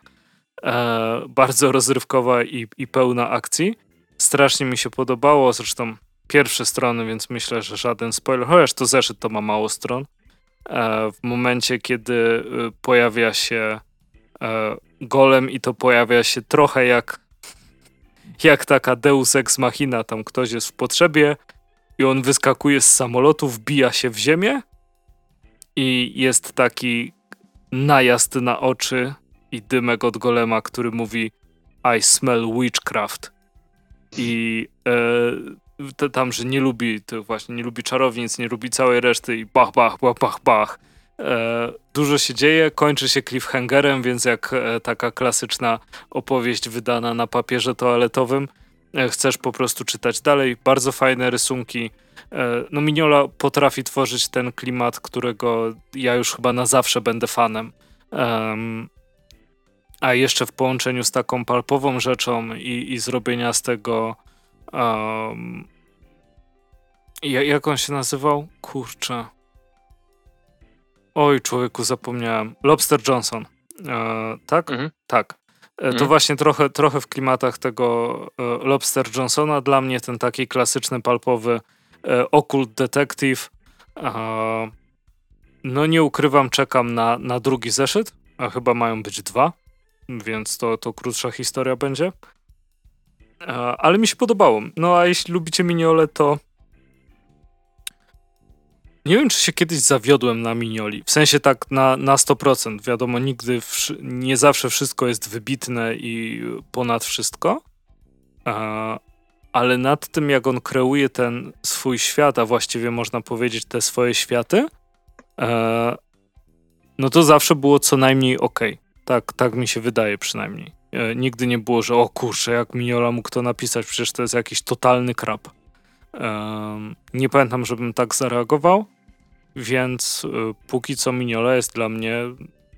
S1: e, bardzo rozrywkowa i, i pełna akcji. Strasznie mi się podobało, zresztą pierwsze strony, więc myślę, że żaden spoiler, chociaż to zeszyt to ma mało stron. E, w momencie, kiedy y, pojawia się e, golem i to pojawia się trochę jak jak taka deus ex machina, tam ktoś jest w potrzebie i on wyskakuje z samolotu, wbija się w ziemię i jest taki najazd na oczy i dymek od golema, który mówi I smell witchcraft. I e, tam, że nie lubi, to właśnie nie lubi czarownic, nie lubi całej reszty i bach, bach, bach, bach, bach. E, dużo się dzieje, kończy się cliffhangerem, więc jak e, taka klasyczna opowieść wydana na papierze toaletowym, e, chcesz po prostu czytać dalej. Bardzo fajne rysunki, no Mignola potrafi tworzyć ten klimat, którego ja już chyba na zawsze będę fanem. Um, a jeszcze w połączeniu z taką palpową rzeczą i, i zrobienia z tego um, jak on się nazywał? Kurczę. Oj, człowieku, zapomniałem. Lobster Johnson. E, tak? Mhm. Tak. E, to mhm. właśnie trochę, trochę w klimatach tego e, Lobster Johnsona. Dla mnie ten taki klasyczny, palpowy E, Occult Detective. No nie ukrywam, czekam na, na drugi zeszyt, a chyba mają być dwa, więc to, to krótsza historia będzie. E, ale mi się podobało. No a jeśli lubicie Miniole, to nie wiem, czy się kiedyś zawiodłem na Minioli. W sensie tak na, na 100%. Wiadomo, nigdy, nie zawsze wszystko jest wybitne i ponad wszystko ale nad tym, jak on kreuje ten swój świat, a właściwie można powiedzieć te swoje światy, e, no to zawsze było co najmniej ok. Tak, tak mi się wydaje przynajmniej. E, nigdy nie było, że o kurczę, jak Miniola mógł to napisać, przecież to jest jakiś totalny krab. E, nie pamiętam, żebym tak zareagował, więc e, póki co Miniola jest dla mnie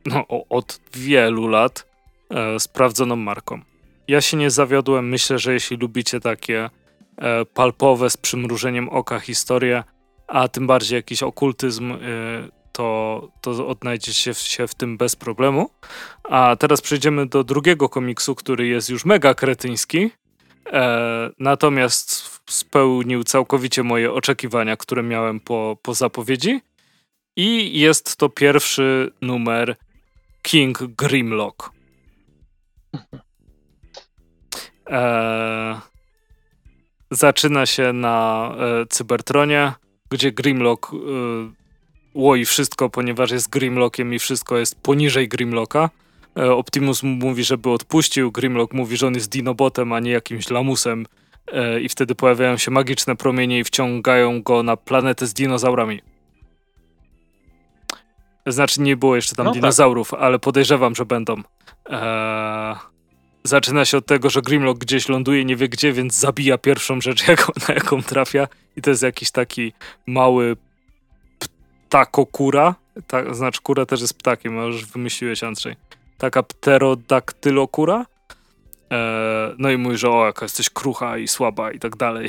S1: no, od wielu lat e, sprawdzoną marką. Ja się nie zawiodłem. Myślę, że jeśli lubicie takie e, palpowe z przymrużeniem oka historie, a tym bardziej jakiś okultyzm, e, to, to odnajdziecie się w tym bez problemu. A teraz przejdziemy do drugiego komiksu, który jest już mega kretyński. E, natomiast spełnił całkowicie moje oczekiwania, które miałem po, po zapowiedzi. I jest to pierwszy numer King Grimlock. E, zaczyna się na e, Cybertronie, gdzie Grimlock e, łoi wszystko, ponieważ jest Grimlockiem i wszystko jest poniżej Grimlocka. E, Optimus mówi, żeby odpuścił, Grimlock mówi, że on jest dinobotem, a nie jakimś lamusem e, i wtedy pojawiają się magiczne promienie i wciągają go na planetę z dinozaurami. Znaczy nie było jeszcze tam
S2: No tak.
S1: dinozaurów, ale podejrzewam, że będą. Eee, zaczyna się od tego, że Grimlock gdzieś ląduje, nie wie gdzie, więc zabija pierwszą rzecz, jaką, na jaką trafia i to jest jakiś taki mały ptakokura. Ta, znaczy kura też jest ptakiem, a już wymyśliłeś Andrzej. Taka pterodaktylokura. Eee, no i mówi, że o, jaka jesteś krucha i słaba i tak dalej.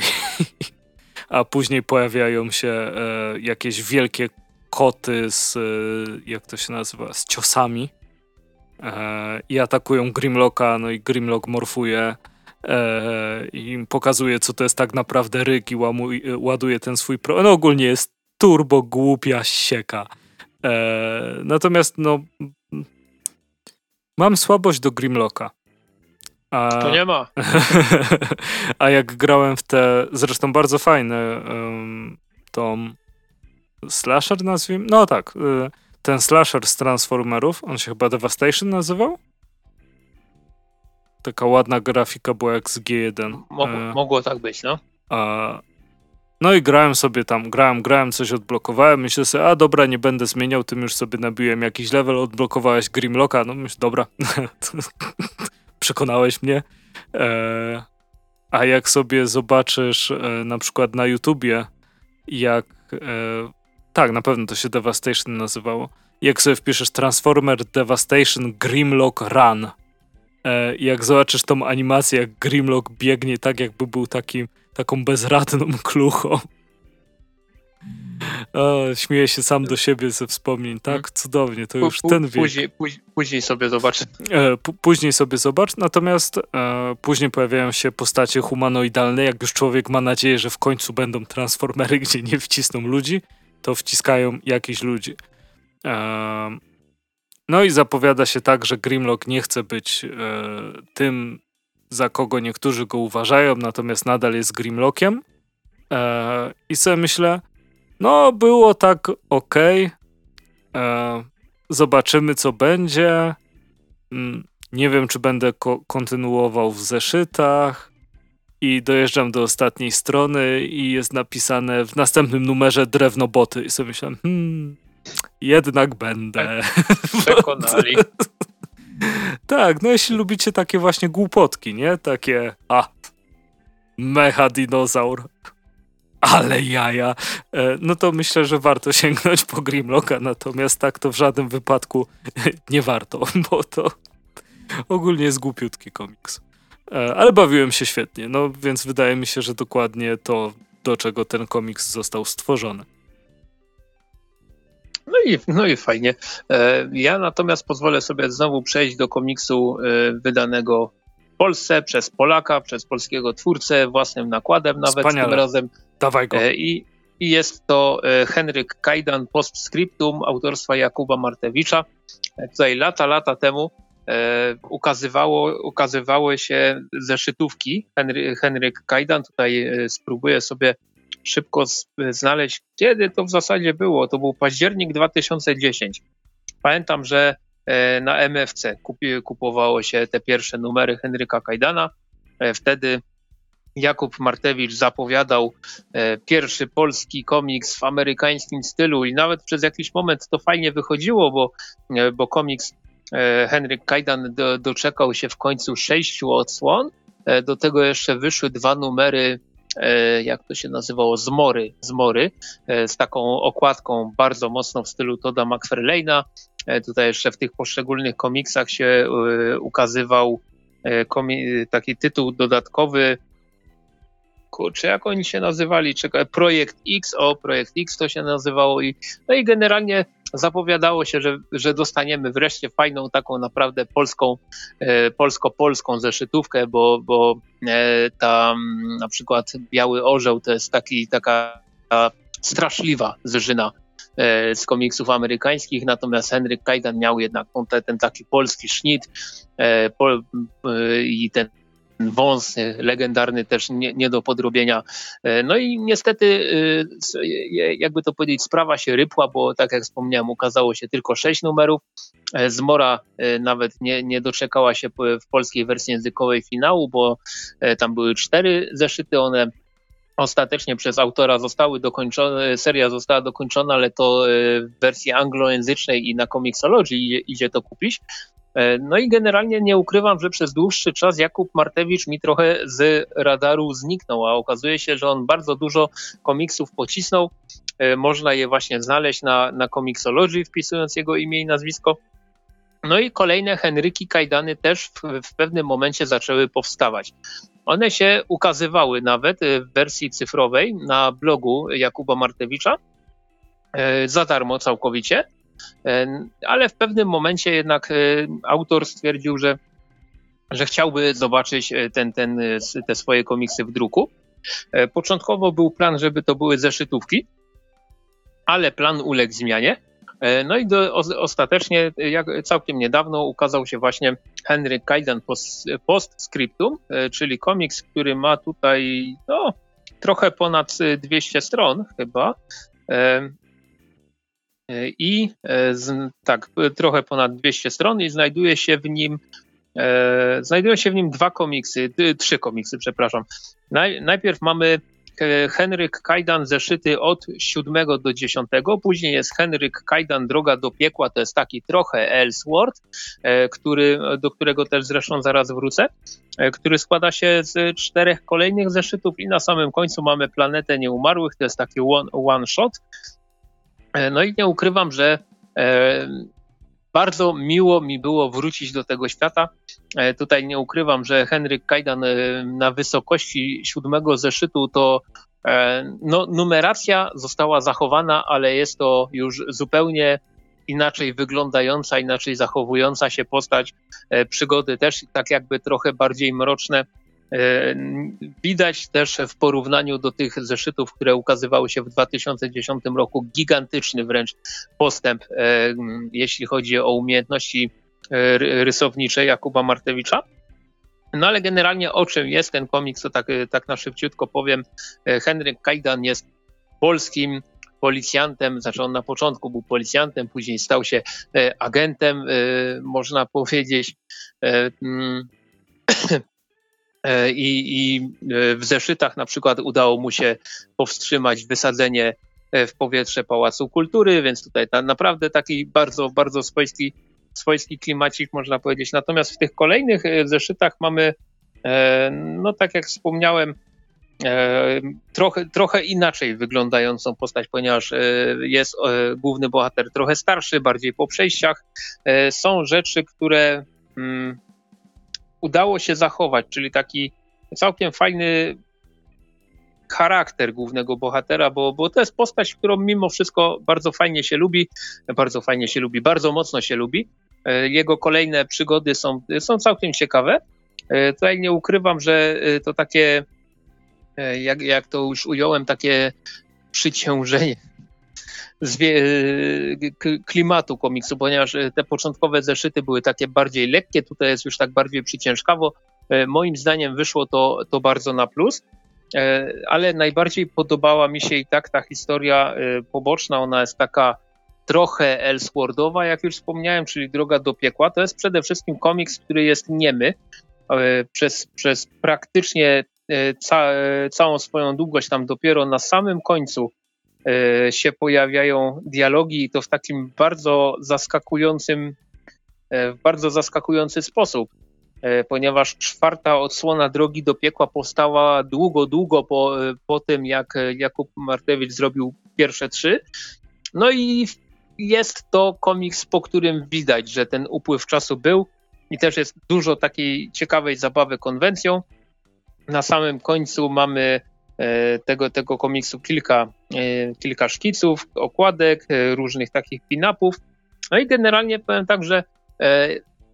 S1: a później pojawiają się e, jakieś wielkie koty z, e, jak to się nazywa, z ciosami i atakują Grimlocka, no i Grimlock morfuje e, i im pokazuje, co to jest tak naprawdę ryk i łamuj, ładuje ten swój pro... No ogólnie jest turbo głupia sieka. E, natomiast no mam słabość do Grimlocka. A,
S2: To nie ma.
S1: a jak grałem w te, zresztą bardzo fajne, um, tą slasher nazwijmy, no tak, y, ten slasher z Transformerów, on się chyba Devastation nazywał? Taka ładna grafika była jak z G1.
S2: Mogło,
S1: E,
S2: mogło tak być, no.
S1: a, no i grałem sobie tam, grałem, grałem, coś odblokowałem, myślę sobie, a dobra, nie będę zmieniał, tym już sobie nabiłem jakiś level, odblokowałeś Grimlocka, no myślę, dobra, przekonałeś mnie. E, a jak sobie zobaczysz e, na przykład na YouTubie, jak, e, tak, na pewno to się Devastation nazywało, jak sobie wpiszesz Transformer Devastation Grimlock Run, e, jak zobaczysz tą animację, jak Grimlock biegnie tak, jakby był takim, taką bezradną kluchą. O, śmieję się sam do siebie ze wspomnień. Tak, cudownie, to już ten wiek.
S2: Później, później, sobie zobaczę.
S1: E, później sobie zobacz, natomiast e, później pojawiają się postacie humanoidalne. Jak już człowiek ma nadzieję, że w końcu będą transformery, gdzie nie wcisną ludzi, to wciskają jakichś ludzi. No i zapowiada się tak, że Grimlock nie chce być e, tym, za kogo niektórzy go uważają, natomiast nadal jest Grimlockiem. E, I sobie myślę, no było tak okej. E, Zobaczymy, co będzie. Mm, Nie wiem, czy będę ko- kontynuował w zeszytach. I dojeżdżam do ostatniej strony i jest napisane w następnym numerze drewnoboty. I sobie myślałem, hmm, jednak będę.
S2: Przekonali.
S1: tak, no jeśli lubicie takie właśnie głupotki, nie? Takie, a, mecha dinozaur. Ale jaja. E, No to myślę, że warto sięgnąć po Grimlocka, natomiast tak to w żadnym wypadku nie warto, bo to ogólnie jest głupiutki komiks. E, Ale bawiłem się świetnie, no więc wydaje mi się, że dokładnie to, do czego ten komiks został stworzony.
S2: No i, no i fajnie. E, Ja natomiast pozwolę sobie znowu przejść do komiksu e, wydanego w Polsce przez Polaka, przez polskiego twórcę, własnym nakładem nawet
S1: Wspaniale.
S2: tym razem.
S1: Dawaj go.
S2: I, i jest to Henryk Kajdan Postscriptum autorstwa Jakuba Martewicza. Tutaj lata, lata temu ukazywało, ukazywały się zeszytówki Henry, Henryk Kajdan. Tutaj e, spróbuję sobie szybko znaleźć, kiedy to w zasadzie było. To był październik 2010. Pamiętam, że e, na MFC kupi, kupowało się te pierwsze numery Henryka Kajdana. E, Wtedy Jakub Martewicz zapowiadał e, pierwszy polski komiks w amerykańskim stylu i nawet przez jakiś moment to fajnie wychodziło, bo, e, bo komiks e, Henryk Kajdan do, doczekał się w końcu sześciu odsłon. E, Do tego jeszcze wyszły dwa numery, e, jak to się nazywało, Zmory, Zmory e, z taką okładką bardzo mocno w stylu Toda McFarlane'a. E, Tutaj jeszcze w tych poszczególnych komiksach się e, ukazywał e, taki tytuł dodatkowy, kurczę, jak oni się nazywali, czekaj, Projekt X, o, Projekt X to się nazywało i, no i generalnie zapowiadało się, że, że dostaniemy wreszcie fajną taką naprawdę polską, e, polsko-polską zeszytówkę, bo, bo e, tam na przykład Biały Orzeł to jest taki, taka straszliwa zżyna e, z komiksów amerykańskich, natomiast Henryk Kajdan miał jednak tą, te, ten taki polski sznit i ten wąs legendarny też nie, nie, do podrobienia. No i niestety, jakby to powiedzieć, sprawa się rypła, bo tak jak wspomniałem, ukazało się tylko sześć numerów. Zmora nawet nie, nie doczekała się w polskiej wersji językowej finału, bo tam były cztery zeszyty, one ostatecznie przez autora zostały dokończone, seria została dokończona, ale to w wersji anglojęzycznej i na Comixology idzie to kupić. E, no i generalnie nie ukrywam, że przez dłuższy czas Jakub Martewicz mi trochę z radaru zniknął, a okazuje się, że on bardzo dużo komiksów pocisnął. E, można je właśnie znaleźć na, na Comixology, wpisując jego imię i nazwisko. No i kolejne Henryki Kajdany też w, w pewnym momencie zaczęły powstawać. One się ukazywały nawet w wersji cyfrowej na blogu Jakuba Martewicza e, za darmo całkowicie. E, ale w pewnym momencie jednak e, autor stwierdził, że, że chciałby zobaczyć e, ten, ten, te swoje komiksy w druku. Początkowo był plan, żeby to były zeszytówki, ale plan uległ zmianie. No i do, ostatecznie, jak całkiem niedawno, ukazał się właśnie Henry Kaidan post, Postscriptum, czyli komiks, który ma tutaj no, trochę ponad 200 stron chyba. I e, z, tak, trochę ponad 200 stron i znajduje się w nim e, znajdują się w nim dwa komiksy, trzy komiksy, przepraszam. Naj, najpierw mamy Henryk Kajdan zeszyty od 7 do 10. Później jest Henryk Kajdan Droga do piekła, to jest taki trochę Ellsworth, e, który, do którego też zresztą zaraz wrócę, który składa się z czterech kolejnych zeszytów i na samym końcu mamy Planetę Nieumarłych, to jest taki one, one shot. E, no i nie ukrywam, że e, bardzo miło mi było wrócić do tego świata. E, tutaj nie ukrywam, że Henryk Kajdan na wysokości siódmego zeszytu to no, numeracja została zachowana, ale jest to już zupełnie inaczej wyglądająca, inaczej zachowująca się postać. Przygody też tak jakby trochę bardziej mroczne. E, widać też w porównaniu do tych zeszytów, które ukazywały się w 2010 roku, gigantyczny wręcz postęp, e, jeśli chodzi o umiejętności e, rysownicze Jakuba Martewicza. No ale generalnie o czym jest ten komiks, to tak, tak na szybciutko powiem. Henryk Kajdan jest polskim policjantem, znaczy on na początku był policjantem, później stał się agentem, można powiedzieć. E, i, i e, w zeszytach na przykład udało mu się powstrzymać wysadzenie e, w powietrze Pałacu Kultury, więc tutaj ta, naprawdę taki bardzo, bardzo swojski, swojski klimacik można powiedzieć. Natomiast w tych kolejnych zeszytach mamy, no tak jak wspomniałem, trochę, trochę inaczej wyglądającą postać, ponieważ jest główny bohater trochę starszy, bardziej po przejściach. Są rzeczy, które mm, udało się zachować, czyli taki całkiem fajny charakter głównego bohatera, bo, bo to jest postać, którą mimo wszystko bardzo fajnie się lubi, bardzo fajnie się lubi, bardzo mocno się lubi. E, jego kolejne przygody są, są całkiem ciekawe. E, tutaj nie ukrywam, że e, to takie, jak, jak to już ująłem, takie przyciążenie klimatu komiksu, ponieważ e, te początkowe zeszyty były takie bardziej lekkie, tutaj jest już tak bardziej przyciężkawo. E, moim zdaniem wyszło to, to bardzo na plus, ale najbardziej podobała mi się i tak ta historia poboczna, ona jest taka trochę Elseworldowa, jak już wspomniałem, czyli Droga do piekła. To jest przede wszystkim komiks, który jest niemy. Przez, przez praktycznie ca, całą swoją długość, tam dopiero na samym końcu się pojawiają dialogi i to w takim bardzo zaskakującym, e, w bardzo zaskakujący sposób, e, ponieważ czwarta odsłona Drogi do Piekła powstała długo, długo po, po tym, jak Jakub Martewicz zrobił pierwsze trzy. No i jest to komiks, po którym widać, że ten upływ czasu był i też jest dużo takiej ciekawej zabawy konwencją. Na samym końcu mamy E, tego, tego komiksu kilka, e, kilka szkiców, okładek, e, różnych takich pin-upów. No i generalnie powiem tak, że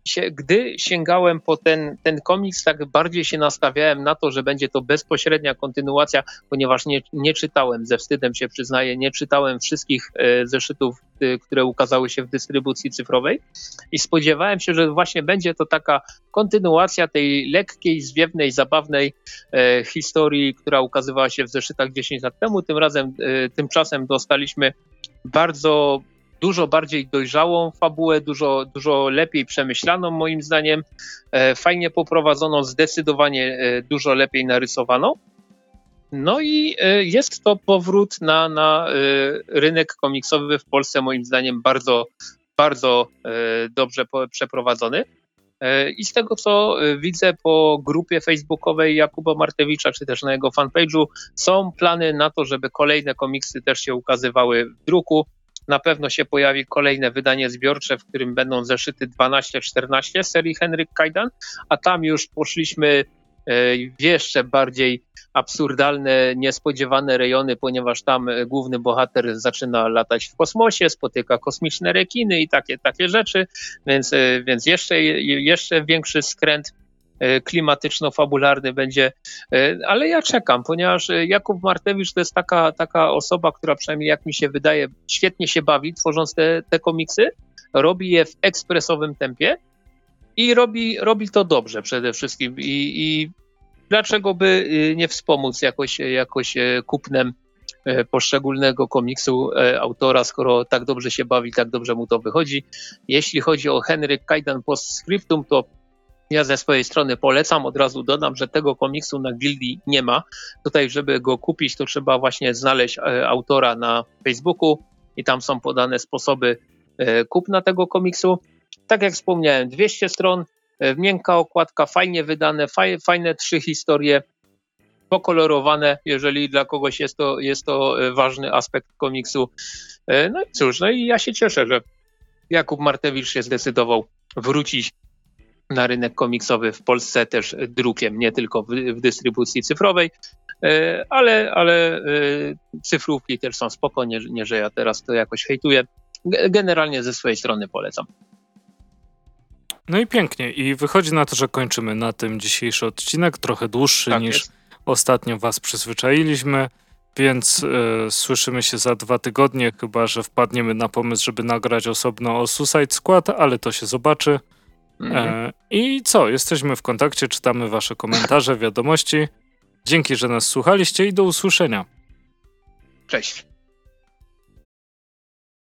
S2: się, gdy sięgałem po ten, ten komiks, tak bardziej się nastawiałem na to, że będzie to bezpośrednia kontynuacja, ponieważ nie, nie czytałem, ze wstydem się przyznaję, nie czytałem wszystkich e, zeszytów, e, które ukazały się w dystrybucji cyfrowej i spodziewałem się, że właśnie będzie to taka kontynuacja tej lekkiej, zwiewnej, zabawnej e, historii, która ukazywała się w zeszytach 10 lat temu. Tym razem, tymczasem dostaliśmy bardzo dużo bardziej dojrzałą fabułę, dużo, dużo lepiej przemyślaną moim zdaniem, e, fajnie poprowadzoną, zdecydowanie e, dużo lepiej narysowaną. No i e, jest to powrót na, na rynek komiksowy w Polsce moim zdaniem bardzo, bardzo dobrze przeprowadzony. I z tego, co widzę po grupie facebookowej Jakuba Martewicza, czy też na jego fanpage'u, są plany na to, żeby kolejne komiksy też się ukazywały w druku. Na pewno się pojawi kolejne wydanie zbiorcze, w którym będą zeszyty 12-14 serii Henryk Kajdan, a tam już poszliśmy e, w jeszcze bardziej absurdalne, niespodziewane rejony, ponieważ tam główny bohater zaczyna latać w kosmosie, spotyka kosmiczne rekiny i takie, takie rzeczy, więc, e, więc jeszcze, jeszcze większy skręt E, klimatyczno-fabularny będzie, e, ale ja czekam, ponieważ e, Jakub Martewicz to jest taka, taka osoba, która przynajmniej jak mi się wydaje, świetnie się bawi tworząc te, te komiksy, robi je w ekspresowym tempie i robi, robi to dobrze przede wszystkim i, i dlaczego by nie wspomóc jakoś, jakoś kupnem poszczególnego komiksu autora, skoro tak dobrze się bawi, tak dobrze mu to wychodzi. Jeśli chodzi o Henryk Kajdan Postscriptum, to ja ze swojej strony polecam, od razu dodam, że tego komiksu na Gildii nie ma. Tutaj, żeby go kupić, to trzeba właśnie znaleźć e, autora na Facebooku i tam są podane sposoby e, kupna tego komiksu. Tak jak wspomniałem, 200 stron, e, miękka okładka, fajnie wydane, fajne trzy historie, pokolorowane, jeżeli dla kogoś jest to, jest to ważny aspekt komiksu. No i cóż, no i ja się cieszę, że Jakub Martewicz się zdecydował wrócić na rynek komiksowy w Polsce też drukiem, nie tylko w, w dystrybucji cyfrowej, e, ale, ale e, cyfrówki też są spoko, nie, nie, że ja teraz to jakoś hejtuję. Generalnie ze swojej strony polecam.
S1: No i pięknie. I wychodzi na to, że kończymy na tym dzisiejszy odcinek, trochę dłuższy tak niż jest. ostatnio was przyzwyczailiśmy, więc y, słyszymy się za dwa tygodnie, chyba że wpadniemy na pomysł, żeby nagrać osobno o Suicide Squad, ale to się zobaczy. Mhm. E, I co? Jesteśmy w kontakcie, czytamy Wasze komentarze, wiadomości. Dzięki, że nas słuchaliście i do usłyszenia.
S2: Cześć.